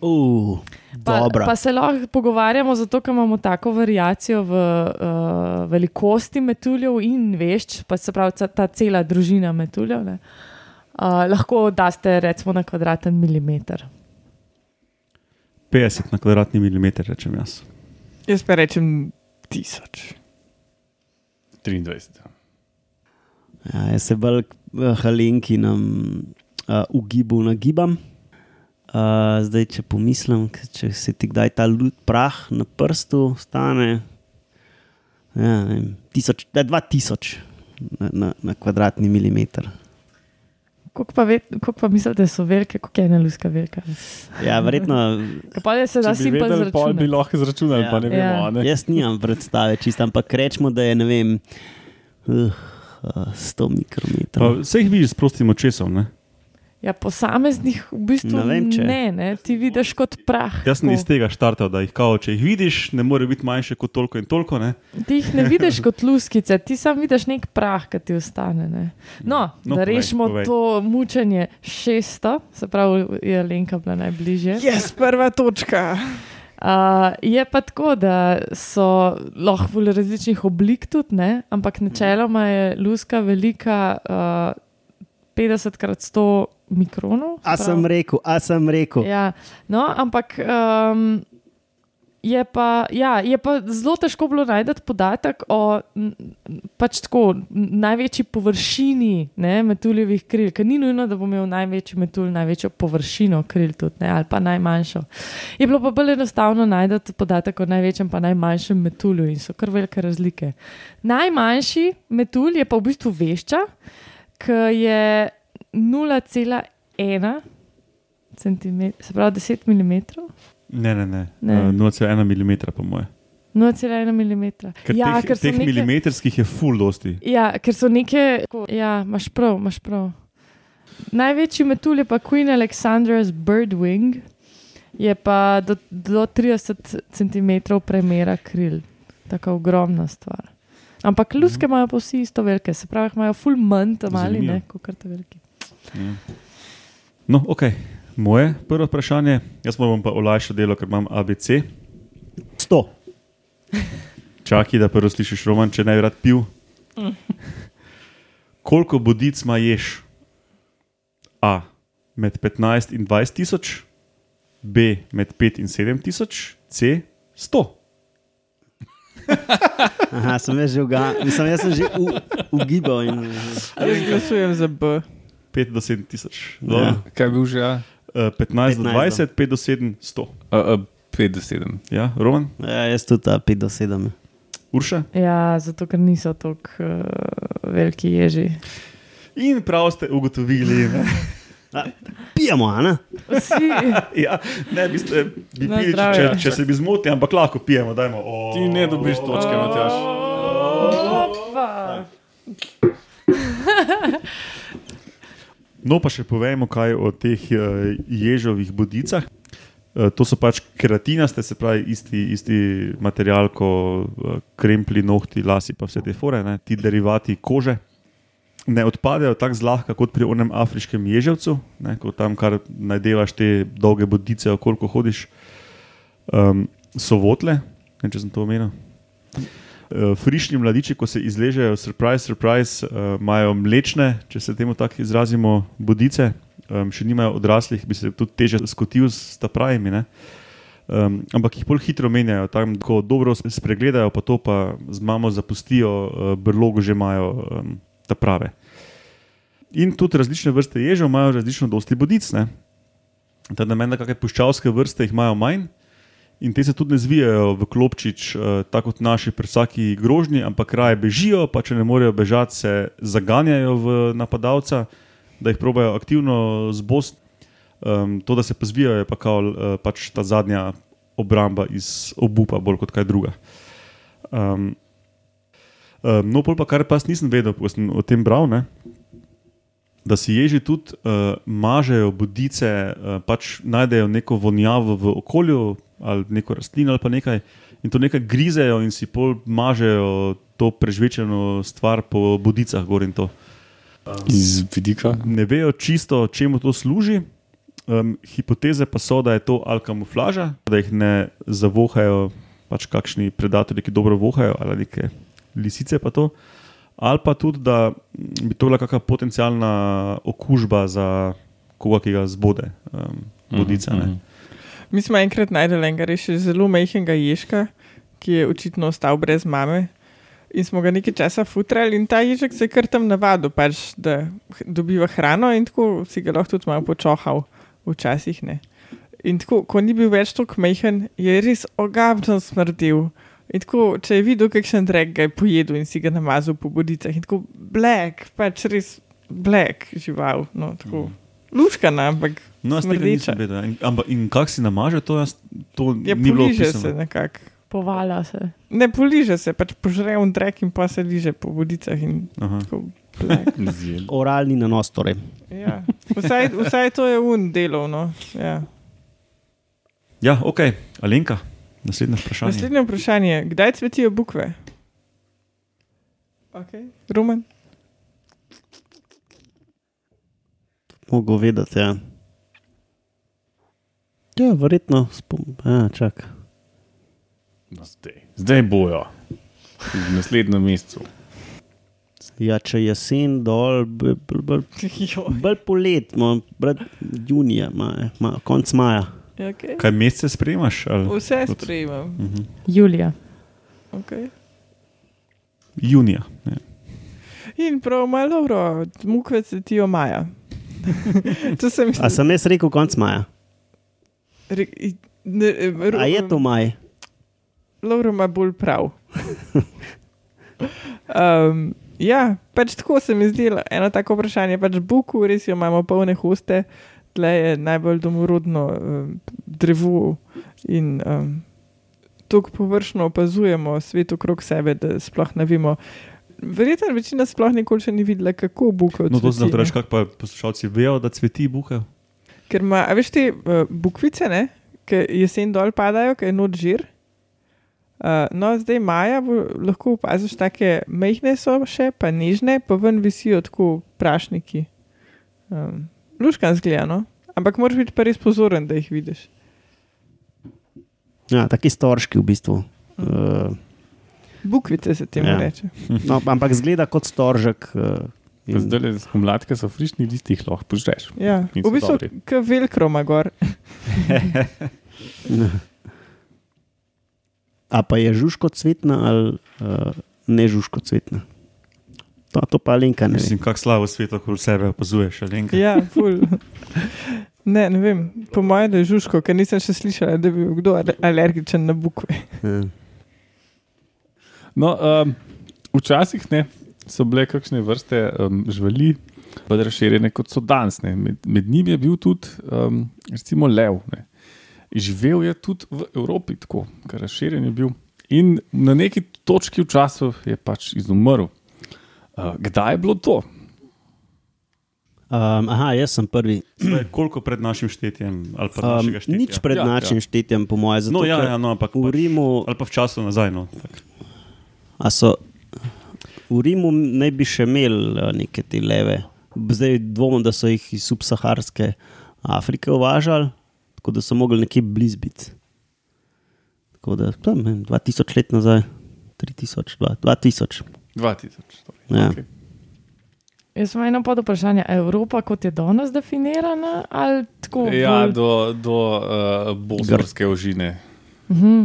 Uh, Pa, Dobro. pa se lahko pogovarjamo, zato ker imamo tako variacijo v uh, velikosti metuljev in vešč, pa se pravi ca- ta cela družina metuljev. ne. Uh, lahko daste recimo na kvadraten milimeter. 50 na kvadratni milimeter, rečem jaz. Jaz pa rečem tisoč. 23. Ja, jaz se bolj k Halenki nam uh, ugibu nagibam. Uh, zdaj, če pomislim, če se ti kdaj ta lud prah na prstu stane, ja, ne vem, tisoč, da je 2000. na, na, na kvadratni milimeter. Koliko pa, ve, koliko pa mislite, da so velike, koliko je ena luska velika? Ja, verjetno. Pa je se da bi simpel vedeli, pol bi zračunati. lahko izračunali, Ja. pa ne vemo. Ja. a Ne? Jaz nimam predstave, čisto, ampak rečemo, da je ne vem, uh, uh, 100 Pa mikrometrov. vse jih vidiš s prostim očesom. Ne? Ja, posameznih v bistvu Ne vem, če. ne, ne, ti vidiš kot prah. Jaz sem tako. iz tega štartal, da jih kao, če jih vidiš, ne more biti manjše kot toliko in toliko. Ne? Ti jih ne vidiš kot luskice, ti samo vidiš nek prah, ki ti ostane. Ne. No, No, da povej, rešimo povej. to mučenje 600, se pravi, je Lenka bila najbližje. Jaz, prva točka. Uh, je pa tako, da so lahko v različnih oblik tudi, ne? ampak načeloma je luska velika uh, 50 krat 100 mikronov. A pravi- sem rekel, a sem rekel. Ja, no, ampak um, je, pa, ja, je pa zelo težko bilo najti podatek o pač tako, največji površini ne, metuljevih kril, ker ni nujno, da bo imel največji metulj največjo površino kril tudi, ne, ali pa najmanjšo. Je bilo pa bolj enostavno najti podatek o največjem in najmanjšem metulju in so kar velike razlike. Najmanjši metulj je pa v bistvu vešča, ki je 0,1 cm, se pravi 10 mm. Ne, ne, ne. Ne. Uh, 0,1 mm, po moje. 0,1 mm. Ker Ja, teh, ker teh neke- milimetrskih je full dosti. Ja, ker so neke. Ja, imaš prav, imaš prav. Največji metulj je pa Queen Alexandra's Birdwing, je pa do, do 30 cm premera kril, tako ogromna stvar. Ampak luske imajo pa vsi isto velike, se pravi, imajo full manj tam ali ne, kot te velike. Ja. No, ok. Moje prvo vprašanje, jaz bom pa olajšal delo, ker imam ABC. 100. Čakaj, da prvo slišiš roman, če ne bi rad pil. Koliko bodic ima ješ? A. Med 15 in 20 tisoč, B. Med 5 in 7 tisoč, C. 100. Aha, sem jaz že uga, mislim, jaz sem že u, ugibal. In, Jaz glasujem za B. 5 do 7 tisoč. Ja. Kaj je bil že? Ja? Uh, 15 do 15 20, 5 do 7, 100. Uh, uh, 5 do 7. Ja, Roman, ja, jaz tudi ta 5 do 7. Urša. Ja, zato ker niso tako uh, veliki ježi. In prav ste ugotovili. Ne? Pijemo, a ne? Vsi, Ja, ne, bi, ste, bi Na pili, če, zdravje. če, če se bi zmotili, ampak lahko pijemo. Dajmo. O, Ti ne dobiš točke, Matjaž. Opa. No, pa še povemo, kaj o teh uh, ježovih bodicah. Uh, to so pač keratinaste, se pravi, isti, isti material kot uh, krempli, nohti, lasi, pa vse te fore, ne, ti derivati kože. Ne odpadejo tako zlahka kot pri onem afriškem ježevcu, ne, ko tam kar najdelaš te dolge bodice, koliko hodiš. Um, so votle, ne, če sem to omenil. Uh, frišni mladiči, ko se izležejo, surprise, surprise, uh, imajo mlečne, če se temu tako izrazimo, bodice, um, še nimajo odraslih, bi se tudi teže skotil s ta pravimi. ne. Um, ampak jih bolj hitro menjajo, tam ko dobro spregledajo, pa to pa z mamo zapustijo, uh, brlogo že imajo um, ta prave. In tudi različne vrste ježev imajo različno dosti bodic. ne. Tako da meni, kakšne puščavske vrste jih imajo manj. In te se tudi ne zvijajo v klopčič, uh, tako kot naši pri vsaki grožnji, ampak raje bežijo, pa če ne morejo bežati, se zaganjajo v napadalca, da jih probajo aktivno zbost. Um, to, da se pa zvijajo, je pa kao, uh, pač ta zadnja obramba iz obupa, bolj kot kaj druga. Um, um, no, pol pa kar pa jaz nisem vedel, ko sem o tem bral. Ne? Da si ježi tudi uh, mažejo bodice, uh, pač najdejo neko vonjavo v okolju, ali neko rastlino, ali pa nekaj, in to nekaj grizejo, in si pol mažejo to prežvečeno stvar po bodicah, gor in to. Iz vidika. Ne vejo čisto, čemu to služi. Um, hipoteze pa so, da je to ali kamuflaža, da jih ne zavohajo pač kakšni predatorji, ki dobro vohajo, ali neke lisice pa to. Ali pa tudi, da mm, bi to bila kakšna potencijalna okužba za koga, ki ga zbode, um, bodica. Mhm, ne. mhm. Mi smo enkrat najdeli enega res zelo majhnega ježka, ki je očitno ostal brez mame. In smo ga nekaj časa futrali, in ta ježek se je kar tam navadil, pač, da dobiva hrano, in tako si ga lahko tudi malo počohal, včasih ne. In tako, ko ni bil več tako majhen, je res ogabno smrdel. In tako, če je videl, kakšen drek ga je pojedel in si ga namazal po bodicah, in tako black, pač res black žival. No, tako. Luškana, ampak No, jaz tega nisem vedel. In, ampak, in kak si namaže, to, jaz, to je ni bilo poliže se opisano. nekako. Povalja se. Ne poliže se, pač požre un drek in pa se liže po bodicah. In Aha. tako black. Zjel. Oralni nanos, torej. Ja. Vsaj, vsaj to je un delovno. Ja. Ja, ok, Alenka, naslednje vprašanje. Naslednje vprašanje je, kdaj cvetijo bukve? Okay. Rumen? Mogo vedeti, ja. Ja, verjetno, spom... ja, čak. No, zdaj. zdaj bojo, v naslednjem mesecu. Ja, če je jesen dol, bolj, bolj, bolj polet, brat, junija, ma, ma, konc maja. Ja, Okay. Kaj mesece sprejemaš? Ali? Vse sprejemam. Mhm. Julija. Okay. Junija. Ne. In prav malo dobro, mukve cvetijo maja. to sem A sem jaz rekel konc maja? Re, ne, e, ru- A je to maj? Laura ima bolj prav. um, ja, pač tako se mi zdi, eno tako vprašanje. Pač Buku, res jo imamo polne hoste, tle je najbolj domorodno um, drevo in um, tako površno opazujemo svet okrog sebe, da sploh ne vemo. Verjetno večina sploh nikoli še ni videla, kako Buka No, to odcveti, znam ne. reči, kako pa poslušalci vejo, da cveti bukev. Ker ima, a veš, te uh, bukvice, ne, ki jesen dol padajo, ki je noč žir. Uh, no, zdaj maja bo, lahko opaziš mehke so še, pa nežne, pa ven visijo tako prašniki. Um, Luškan zgleda, no? ampak moraš biti pa res pozoren, da jih vidiš. Ja, taki storški v bistvu. Uh, Bukvice se temu Ja. reče. no, ampak zgleda kot storžek. Uh, in- Zdaj le spomladke so frišni, listi jih lahko požreš. Ja. V bistvu, kot velkro ima gor. A pa je žužko cvetna ali uh, ne žužko cvetna? To, to pa Alenka ne. Mislim, kako slabo svet okoli sebe opazuješ, Alenka. Ja, ful. Ne, ne vem, po mojem, da je žužko, ker nisem še slišala, da bi bil kdo ale- alergičen na bukve. Ja. No, um, včasih ne, so bile kakšne vrste um, živali, bolj razširjene kot so danes. ne. Med, med njimi je bil tudi um, recimo lev. Ne. Živel je tudi v Evropi, tako, razširjen je bil. In na neki točki v času je pač izumrl. Uh, kdaj je bilo to? Um, aha, jaz sem prvi. Zdaj, koliko pred našim štetjem? Ali pa Um, našega štetja? nič pred Ja, ja, našim ja. štetjem, po mojem, zato No, ja, ja, no, ampak v pač, Rimu, ali pa v času nazaj. No, so, v Rimu naj bi še imeli uh, neke te leve. Zdaj dvomim, da so jih iz subsaharske Afrike uvažali, tako da so mogli nekje blizu biti. Tako da, tam, ne vem, 2000 let nazaj, 3000, dva- 2000. 2000. Torej. Ja. Okay. Jaz imam eno pod vprašanje. Je Evropa kot je danes definirana ali tako? Ja, bolj- do, do uh, bosorske ožine. Mhm,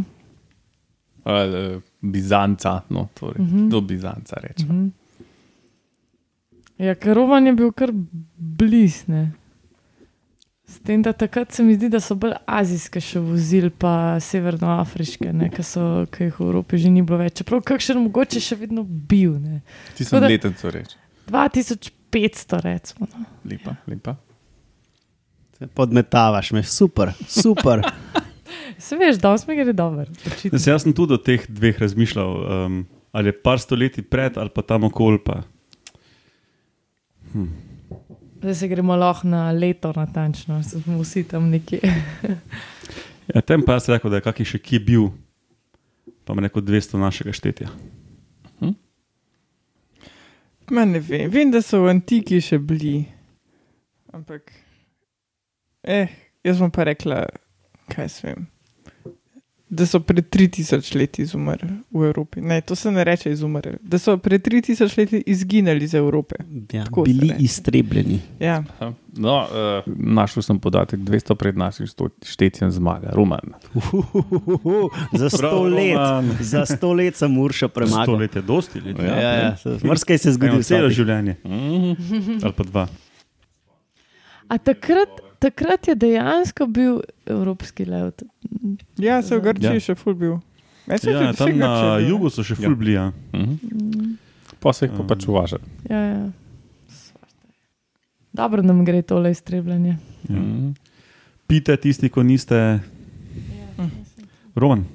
Ali, uh, Bizanca, no, torej, Mhm. do Bizanca rečemo. mhm. Ja, ker Roman je bil kar blizne. S tem, da takrat se mi zdi, da so bolj azijske še vozili, pa severnoafriške, ne, ki so- ki jih v Evropi že ni bilo več. Čeprav kakšen mogoče še vedno bil. Ne. Ti sem da- letenco reči. 2500, recimo. No. Lepa, lepa. Podmetavaš me, super, super. Se veš, danes mi gre dobro. očitno. Jaz, sem tudi o teh dveh razmišljal, um, ali je par stoletij pred ali pa tam okoli. Pa. Zdaj se gremo lahko na leto natančno, se smo vsi tam nekje. Ja, tem pa jaz rekel, da je kakšen še kje bil, pa me neko 200 našega štetja. Ma ne vem, vem, da so v antiki še bili. Ampak, eh, jaz bom pa rekla, kaj s vem. Da so pred 3000 leti izumrli v Evropi. Ne, to se ne reče izumrli. Da so pred 3000 leti izginili iz Evrope. Ja, Tako bili iztrebljeni. Ja, Aha. No, uh, našel sem podatek, 200 pred našim sto- štetjem zmaga, Roman. Uhuhuhuhu, Za sto let, za sto let sem Urša Sto premagal. let je dosti let. Ja, ja, ja. Mrzkaj se zgodi celo življenje. Mm. Ali pa dva. A takrat, takrat je dejansko bil evropski lev. ja se v Grčiji Ja. ja. še ful bil. Ja, da tam vse na bil, jugu so še Ja. fulbli. Ja. Mhm. Pa se jih pa pač uvaža. Ja, ja. Dobro nam gre tole iztrebljanje. Ja. Mhm. Pite tisti, ko niste. Roman,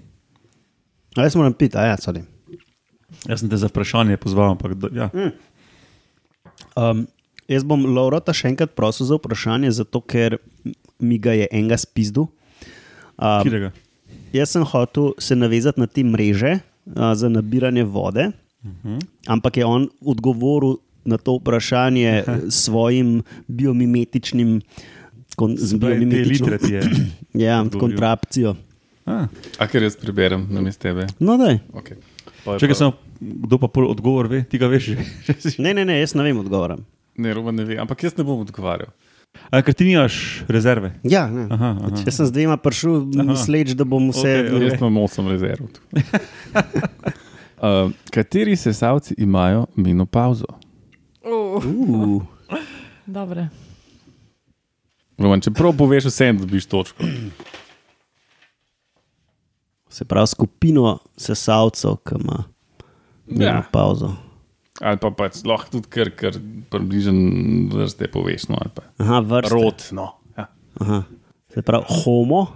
A Jaz moram piti, a ja, sorry. jaz sem te za vprašanje pozval, ampak da, ja. Um, jaz bom Laurota še enkrat prosil za vprašanje, zato ker mi ga je enega spizdu. Um, Kirega. jaz sem hotel se navezati na te mreže uh, za nabiranje vode, uh Mhm. -huh. ampak je on odgovoril na to vprašanje s svojim biomimetičnim. Kon, z biomimetično-. Ja, kontrapcijo. A, A ker jaz preberem na mestu tebe. No, daj. Okay. Čakaj, samo kdo pa pol odgovor ve, ti ga veš že. Ne, ne, ne, jaz ne vem odgovora. Ne, Roman ne ve, ampak jaz ne bom odgovarjal. A, ker ti nimaš rezerve. Ja, ne. Aha, aha. Jaz sem z dvema prišel, Aha. sleč, da bom vse. Okej, okej. Jaz imam osem rezerv. uh, kateri sesalci imajo menopauzo? Uh, Uh, Dobre. Roman, čeprav poveš vsem, dobiš točko. se pravi, skupino sesalcev, ki ima Ja. Ali pa pač lahko tudi kar, kar približen vrste poveš. No, Aha, vrsta. rod. No. Ja. Aha. Se pravi, homo.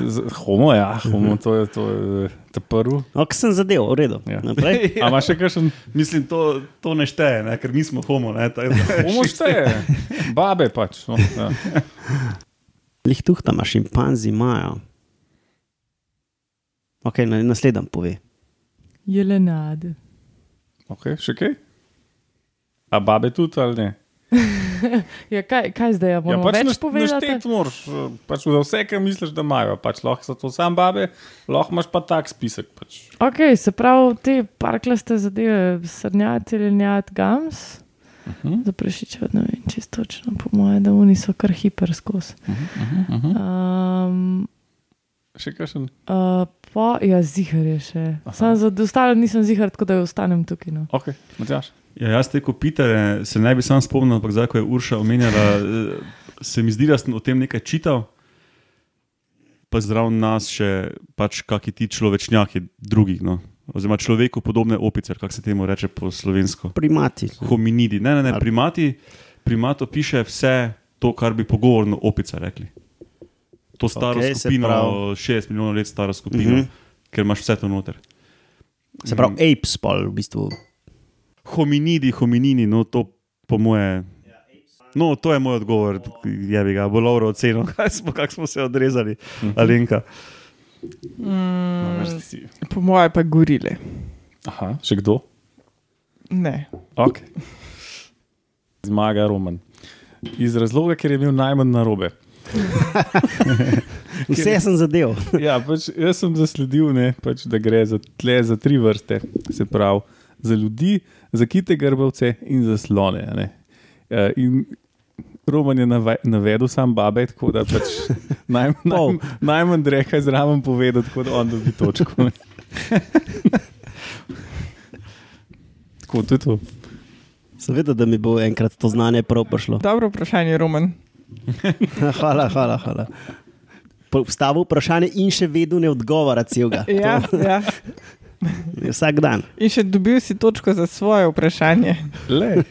Z- Homo, ja, homo, to je, to je ta prvi. Ok, sem zadev, v redu. Ja. Naprej. A imaš še kakšen? Mislim, to, to ne šteje, ne? ker mi smo homo. Ne? Homo šteje, babe pač. No, ja. Lih tuh tam, šimpanzi imajo. Ok, na- naslednji pove. Jelenade. Okay, še kaj? A babe tudi ali ne? Ja, kaj, kaj zdaj? Ja, moramo ja, pač več povedati? našteti moraš, eh, pač za vse, kar misliš, da imajo. Pač lahko so to sam babe, lahko imaš pa tak spisek. Pač. Okay, se pravi, te parklaste zadeve, srnjat, jelenjat, gams. Uh -huh. Za prešiče, ne vem, čisto točno, po mojem, da oni so kar hiperskos. Uh -huh, uh -huh. Um, Še kakšen? uh, pa, ja, zihar je še. Sam za ostalo nisem zihar, tako da ostanem tukaj. No. Ok, Matjaš. Ja, jaz te kopitere se ne bi sam spomnil, ampak zdaj, ko je Urša omenjala, eh, se mi zdi, da sem o tem nekaj čital. Pa zraven nas še pač kakšni ti človečnjaki drugih, no. oziroma človeku podobne opice, kako se temu reče po slovensko. Primati. Hominidi. Ne, ne, ne, primati, primat opiše vse to, kar bi pogovorno opica rekli. To staro okay, skupino, pravi- 60 milijonov let staro skupino, Mhm. uh -huh. ker imaš vse to noter. Se pravi, apes, pol, v bistvu. Hominidi, hominini, no to po moje. No, to je moj odgovor, je bi ga, bo Lauro ocenil, kaj smo, kak smo se odrezali, Alenka. Na vrsti si. po mojem pa gorile. Aha, še kdo? Ne. Okay. Zmaga Roman. Iz razloga, ker je imel najmanj narobe. Vse sem zadev. Ja, pač jaz sem zasledil, ne, pač, da gre za, tle, za tri vrste. Se pravi, za ljudi, za kite grbavce in za slone. a ne. Eh, In Roman je nave- navedel sam babe, tako da pač naj, naj, najmanj dreha je zraven povedal, tako da on dobi točko. tako to je to. Seveda, da mi bo enkrat to znanje prav prišlo. Dobro vprašanje, Roman. hvala, hvala, hvala. Postavil vprašanje in še vedno ne odgovara celega. Ja, ja. Vsak dan. In še dobil si točko za svoje vprašanje. Le.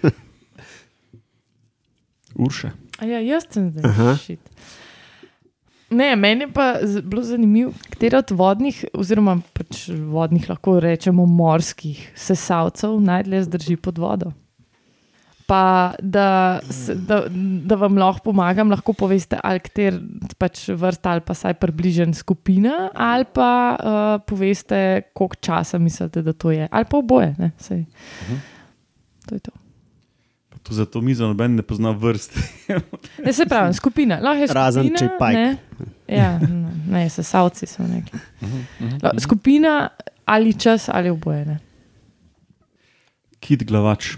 Urše. A Ja, jaz sem zdaj. Aha. Shit. Ne, meni je pa bilo zanimivo, katera od vodnih, oziroma pač vodnih, lahko rečemo morskih sesalcev najdlje zdrži pod vodo. Pa da, se, da, da vam lahko pomagam, lahko poveste, ali kater pač vrsta ali pa saj približen skupina, ali pa uh, poveste, koliko časa mislite, da to je, ali pa oboje. Ne, saj. to je to. To zato mi za noben ne pozna vrst. Ne, se pravi, skupina. Lahko je skupina, Razen če je pajk. Ne, ja, ne, ne sesalci so neki. La- Skupina ali čas ali oboje. Ne. Kit glavač.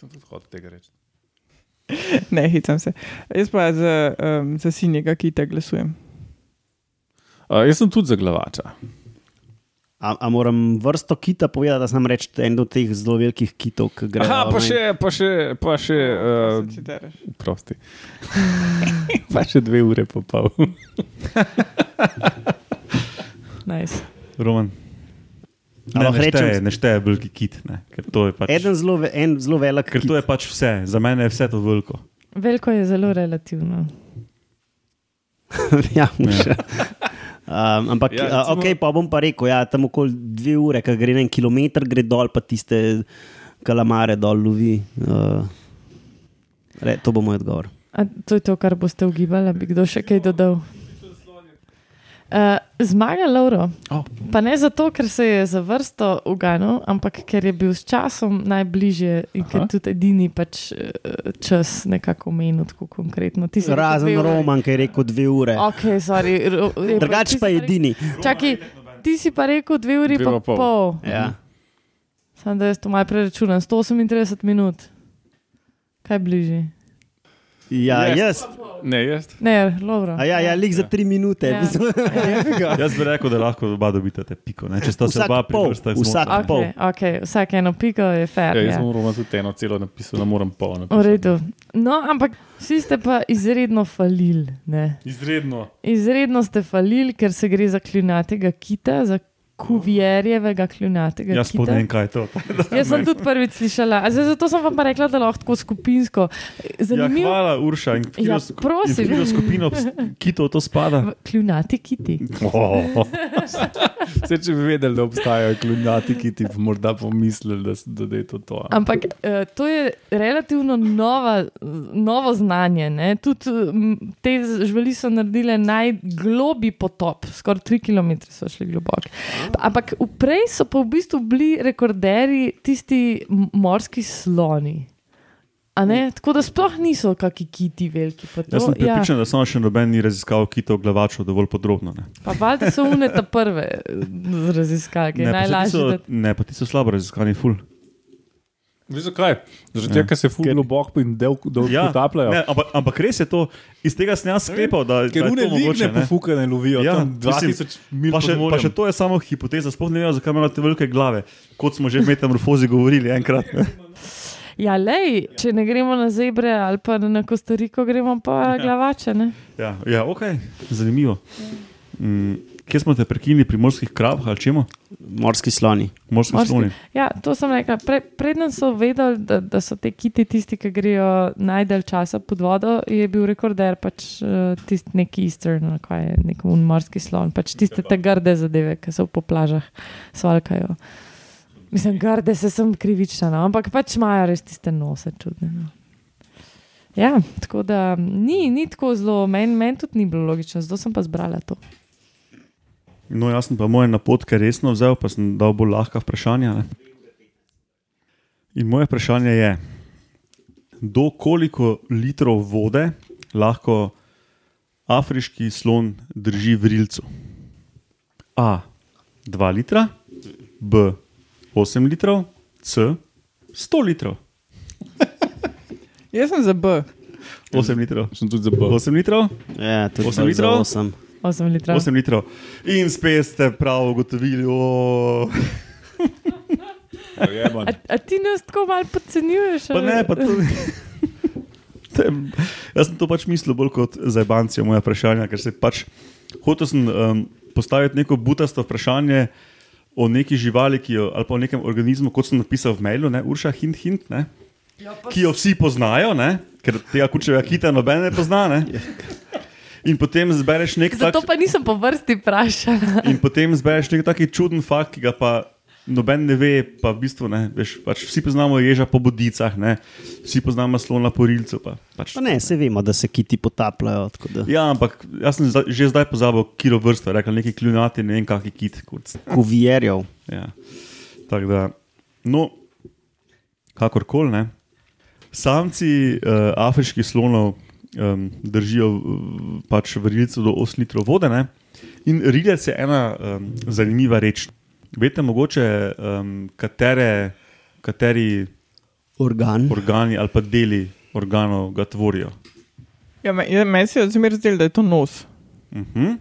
Nisem tudi hotel tega reči. Ne, hicam se. Jaz pa za, um, za sinjega kita glasujem. Uh, jaz sem tudi za glavača. A, a moram vrsto kita povedati, da sem reč en od teh zelo velikih kitov, ki grejo. Aha, pa še, pa še, pa še, uh, Če tereš. prosti. pa še dve ure pa pol. Nice. Roman. Ne, ne, rečem- šteje, ne šteje veliki kit, ne, ker, to je pač, Eden zelo, ve- en zelo velik. ker to je pač vse, za mene je vse to veliko. Veliko je zelo relativno. ja, še. Um, ampak, Ja, ja, recimo- ok, pa bom pa rekel, ja, tam okoli dve ure, ki gre en kilometr, gre dol, pa tiste kalamare dol lovi. Uh, re, to bo moj odgovor. A to je to, kar boste ugibali, bi kdo še kaj dodal. Uh, zmaga Lauro. Oh. Pa ne zato, ker se je za vrsto uganil, ampak ker je bil s časom najbližje in ker Aha. tudi edini pač, eh, čas nekako omenil, tako konkretno. Ti si rekel Razen. Roman, ki je rekel dve ure. Ok, sorry. ro- je Drugač pa je edini. Čakaj, ti si pa rekel dve uri pa pa pol. pol. Ja. Sam da jaz to malo preračunam, 138 minut. Kaj bližje? Ja, Yes. jaz. Ne, jaz. Ne, Lauro. A ja, ja, lik za tri minute. Ja. Ja. Jaz bi rekel, da lahko oba dobite te piko. Ne? Če sta se oba pri pol, vrstah vsak zmotila. pol. Okay, okay, vsak eno piko je fair. Ja, Ja, jaz sem moral tudi eno celo napisati, ne morem pol V napisati. redu. No, ampak vsi ste pa izredno falili. Ne? Izredno. Izredno ste falili, ker se gre za kljunatega kita, za kuvjerjevega kljunatega Jaz sploh kita. ne vem, kaj je to. Jaz sem tudi prvič slišala, a zdaj, zato sem vam pa rekla, da lahko tako skupinsko. Ja, Zanimivo. hvala, Urša. In Ja, katero sk- prosim. in v katero skupino kitov to spada? V Kljunati kiti. Oh. Vse, če bi vedeli, da obstajajo kljunati, ki ti bi morda pomislili, da, da je to to. Ampak uh, to je relativno nova, novo znanje. ne. Tudi te živali so naredile najglobi potop, skoraj 3 km so šli globoko. Ampak prej so pa v bistvu bili rekorderji tisti morski sloni. Ne, tako da sploh niso kakšni kiti veliki. to. Jaz sem ja, pripričan, da samo še noben ni raziskal kitov glavačev dovolj podrobno. Ne, pa valjda so unete prve eh, raziskave, saj ti najlažje. ne, pa ti so slabo raziskani, ful. Veš zakaj? Zaradi Ja. tega, ker se ful globoko in del, del Ja, potapljajo. ne, ampak, ampak res je to, iz tega sem jaz sklepal, da, Ker da je to mogoče. ne. pofukane lovijo, Ja, ja, tam mislim, 2000 mil Pa še, pa še to je samo hipoteza, sploh ne vem, zakaj imajo te velike glave, kot smo že v metamorfozi govorili enkrat. Ne. Ja, lej, če ne gremo na zebre ali pa na Kostariko, gremo pa glavače. Ne? Ja, ja, ok, zanimivo. Mm, kje smo te prekinili, pri morskih kravah ali čemu? Morski sloni. Morski Morski. sloni. Ja, to sem rekla. Pre, Predtem so vedeli, da, da so te kiti tisti, ki grejo najdalj časa pod vodo, je bil rekorder pač uh, tisti neki eastern, ali kaj je nek morski slon, pač tiste te grde zadeve, ki so po plažah svalkajo. Mislim, grde se sem krivična, no? ampak pač imajo res tiste nose čudne. No. Ja, tako da ni, ni tako zelo, meni men tudi ni bilo logično, zato sem pa zbrala to. No, jaz sem pa moje napotke resno vzel, pa sem dal bolj lahka vprašanja. Ne? In moje vprašanje je, do koliko litrov vode lahko afriški slon drži v rilcu? A. 2 litra, B. 8 litrov, C. 100 litrov. Jaz sem za B. 8 litrov. Sem tudi za B. 8 litrov, Ja, tudi Osem bolj za litrov? osem. 8 litrov. 8 litrov. In spet ste prav ugotovili. A, a ti nas tako malo podcenjuješ? Pa ne, pa to. Te, jaz sem to pač mislil bolj kot za bancijo moja vprašanja, ker se pač hotel sem um, postaviti neko butasto vprašanje o neki živali, ki jo, ali pa o nekem organizmu, kot sem napisal v mailu, ne, Urša, hint, hint, ne, ki jo vsi poznajo, ne, ker tega kučevega kita noben ne pozna. Ne. In potem zbereš nek tak, Zato pa nisem po vrsti vprašala. in potem zbereš nek taki čuden fakt, ki ga pa noben ne ve, pa v bistvu ne. Veš, pač vsi poznamo ježa po bodicah, ne? vsi poznamo slona po rilcu. Pa, pač, Pa ne, se vemo, da se kiti potapljajo. tako da. Ja, ampak jaz sem zdaj, že zdaj pozabil, kilo vrsto, rekel neki kljunati, ne vem, kakšen kit. Kuvjerjev. Ja. Tako da, no, kakorkoli ne. Samci uh, afriških slonov um, držijo uh, pač v rilcu do 8 litrov vode. Ne? In rilec je ena um, zanimiva reč. Veste, mogoče um, katere, kateri Organ. organi ali pa deli organov ga tvorijo. Ja, ja, Meni se je zmeraj zdelo, da je to nos. Uh -huh.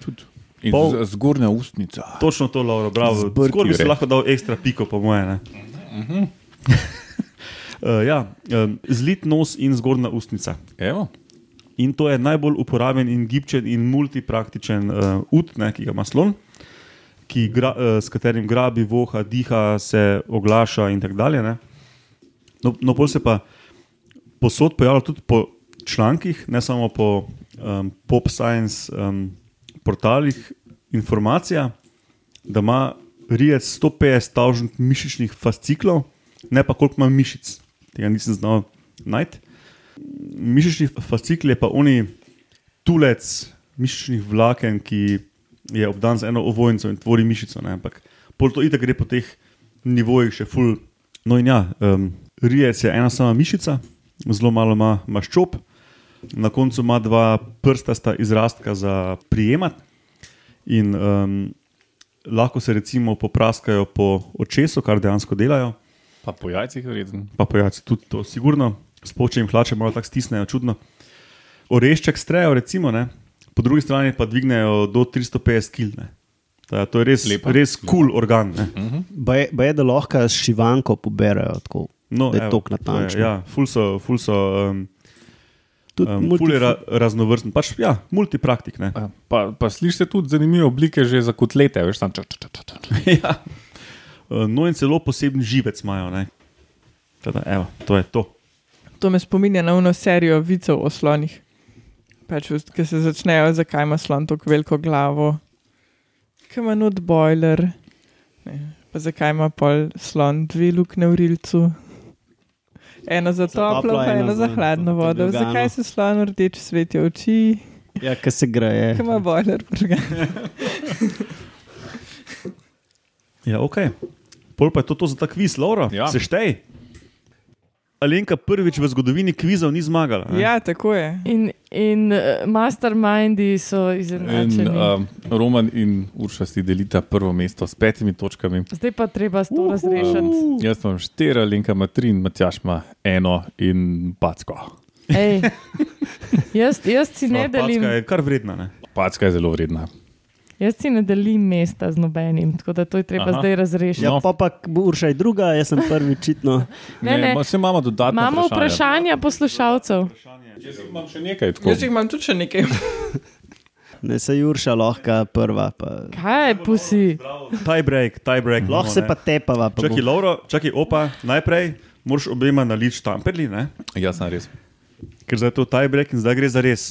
Tudi. In Pol- z- zgornja ustnica. Točno to, Lauro, bravo. Skoraj bi si lahko dal ekstra piko, po moje. ne. Uh, ja, um, zlit nos in zgornja ustnica. Evo. In to je najbolj uporaben in gibčen in multipraktičen uh, ud, ne, ki ga ima slon, ki gra, uh, s katerim grabi, voha, diha, se oglaša in tako dalje. ne. No, no pol se pa posod pojavlja tudi po člankih, ne samo po um, pop science um, portalih, informacija, da ima rijec 150 tavžent mišičnih fasciklov, ne pa koliko ima mišic. Tega nisem znal najti. Mišični fascikl je pa oni tulec mišičnih vlaken, ki je obdan z eno ovojnico in tvori mišico. Ne? Ampak to itak gre po teh nivojih še ful. No in ja, um, rijec je ena sama mišica, zelo malo ima maščob, na koncu ima dva prstasta izrastka za prijemati. In um, lahko se recimo popraskajo po očesu, kar dejansko delajo, Pa po jajcih, verjetno. pa pojaci tudi to, sigurno, spoče jim hlače, malo tako stisnejo, čudno. Orešček strejo, recimo, ne? po drugi strani pa dvignejo do 350 kg. Ta, to je res, Lepa. res kul cool organ. Ne? Baje, baje, da lahko s šivanko poberajo. Tako. No, Da je to je, natančno. Ja, ful so, ful so um, Tudi um, multi- ful je ra, raznovrsten, pač ja, multipraktik. ne. Ja, Pa, pa slišiš tudi zanimive oblike že za kotlete, veš, tam ča, No, in celo poseben živec imajo. ne. Tada, evo, to je to. To me spominja na eno serijo vicev o slonih. Pač, ki se začnejo, zakaj ima slon tako veliko glavo, ki ima not boiler, ne, pa zakaj ima pol slon dve luknje v rilcu. Eno za toplo, pa eno eno za hladno vodo. Zakaj se slon rdeč svetijo oči, Ja, ki se greje. ki ima boiler podžgan. Ja, ok. Pol pa je to, to za ta kviz, Laura. Ja. Seštej. Alenka prvič v zgodovini kvizov ni zmagala. ne? Ja, tako je. In, in uh, mastermindi so In izenačeni. um, Roman in Urša si delita prvo mesto s petimi točkami. Zdaj pa treba s to razrešiti. Jaz imam štiri, Lenka ima tri, in Matjaš ima eno in packo. Ej, jaz, jaz si ne Ampak packa delim, je kar vredna. Ne? Packa je zelo vredna. Jaz si ne delim mesta z nobenim, tako da to je treba Aha. zdaj razrešiti. Ja, No. pa pa Urša je druga, jaz sem prvi čitno. Ne, ne. ma- Saj imamo dodatno Imamo vprašanja poslušalcev. Jaz imam še nekaj tako. Jaz jih imam tudi še nekaj. Ne se Urša lahko prva. Pa. Kaj, pusi? Tiebreak, tiebreak. Lahko se pa tepava. Pa Čakaj, Laura, čakaj, opa, najprej moraš obema naliti štamperli, ne? Jaz sem res. ker zdaj je to tiebreak in zdaj gre za res.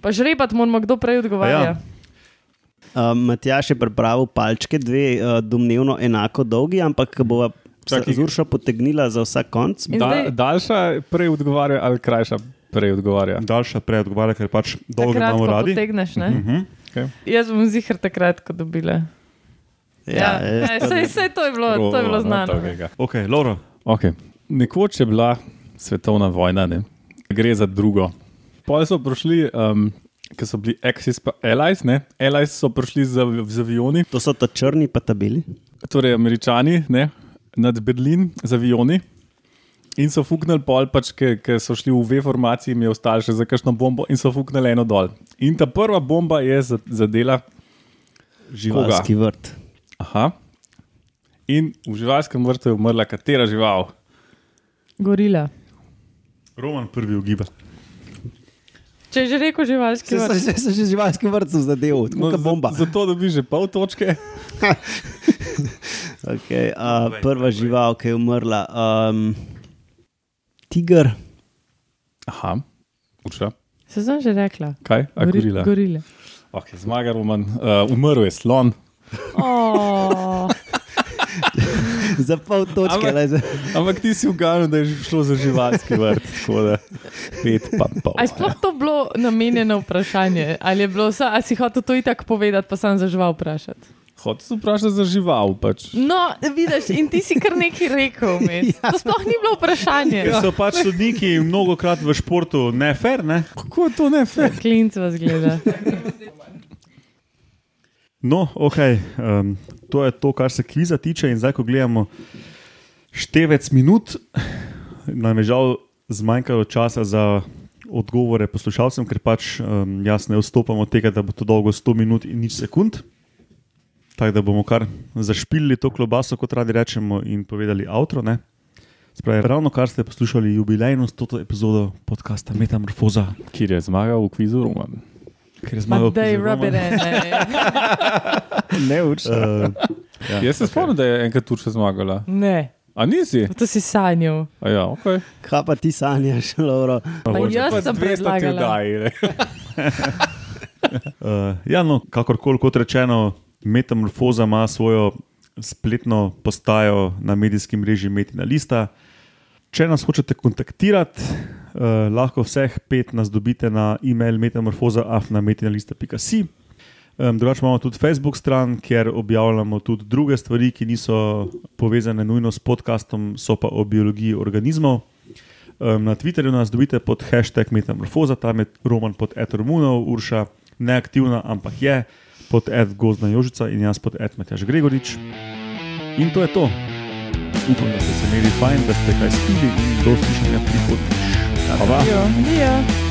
Pa žrebat moramo, kdo prej odgovarja. Ja. Uh, Matjaš je pripravil palčke, dve uh, domnevno enako dolgi, ampak bova Čakaj. z Uršo potegnila za vsak konc. Da, zdaj- daljša prej odgovarja ali krajša prej odgovarja. Daljša prej odgovarja, ker pač dolgo imamo radi. potegneš, ne? Mhm. Okay. Jaz bom zihar takrat, ko dobila. Ja, ja, sej, sej to je bilo, to je bilo znano. ne. Ok, Laura, Okay. Nekoč je bila svetovna vojna, ne? gre za drugo. Pol so prišli, um, ki so bili Axis pa Allies, ne? Allies so prišli z, z avioni, To so ta črni pa ta beli. torej američani, ne? nad Berlin z avioni. In so fuknili pol, pač, ki so šli v V formaciji, jim je ostalo še za kakšno bombo, in so fuknili eno dol. In ta prva bomba je za- zadela Živalski vrt. Aha. In v živalskem vrtu je umrla katera žival? Gorila. Roman prvi ugiba. Če je že rekel živalski Se, vrt. se, se že živalski vrt sem zadeval, tako no, za- bomba. Zato dobi že pol točke. Okay, uh, prva žival, ki je umrla. Um, tiger. Aha, Urša. Se sem že rekla. Kaj? A Gori- gorila. Gorile. Okay, zmaga Roman. Uh, umrl je slon. Oh, Za pol točke. Ampak- Ampak ti si uganil, da je šlo za živalski vrt. Tako da pet pa pol. a je sploh to bilo namenjeno vprašanje? Ali je bilo, sa, a si hotel to itak povedati, pa sem za žival vprašati? Hotel sem vprašati za žival. Pač. No, vidiš, in ti si kar nekaj rekel. Ja. To sploh ni bilo vprašanje. Ker so pač sodniki mnogo krat v športu nefer, ne? Kako je to ne fair? Klinc vas gleda. No, ok, um, to je to, kar se kviza tiče. In zdaj, ko gledamo števec minut, nam je žal zmanjkalo časa za odgovore poslušalcem, ker pač um, jaz ne vstopam od tega, da bo to dolgo 100 minut in nič sekund. Tako da bomo kar zašpili to klobaso, kot radi rečemo, in povedali avtro. Spravi, ravno kar ste poslušali jubilejno 100. epizodo podcasta Metamorfoza, Kjer je zmagal v kvizu Roman. Ker je Ma zmagal. daj, Roman. in. ej. Ne uči. Uh, ja, Jaz se spomnim, da je enkrat Turčija zmagala. Ne, A nisi? to si sanjal. A ja, okay. Kaj pa ti sanjaš, Laura? Pa jaz Pa sem 200 ti predlagala. ne. Uh, ja, no, kakorkoli kot rečeno, Metamorfoza ima svojo spletno postajo na medijskem mreži Metina Lista. Če nas hočete kontaktirati, uh, lahko vseh pet nas dobite na e-mail metamorfoza.afnametinalista.si. Um, drugače imamo tudi Facebook stran, kjer objavljamo tudi druge stvari, ki niso povezane nujno s podkastom, so pa o biologiji organizmov. Um, na Twitterju nas dobite pod hashtag Metamorfoza, tam je Roman pod Etormunov, Urša neaktivna, ampak je pod Ed Gozna Jožica in jaz pod Ed Matjaž Gregorič. In to je to. Upam, da ste se imeli fajn, da ste kaj spili in do slišanja prihodnjič. Hvala. Ja. Ja.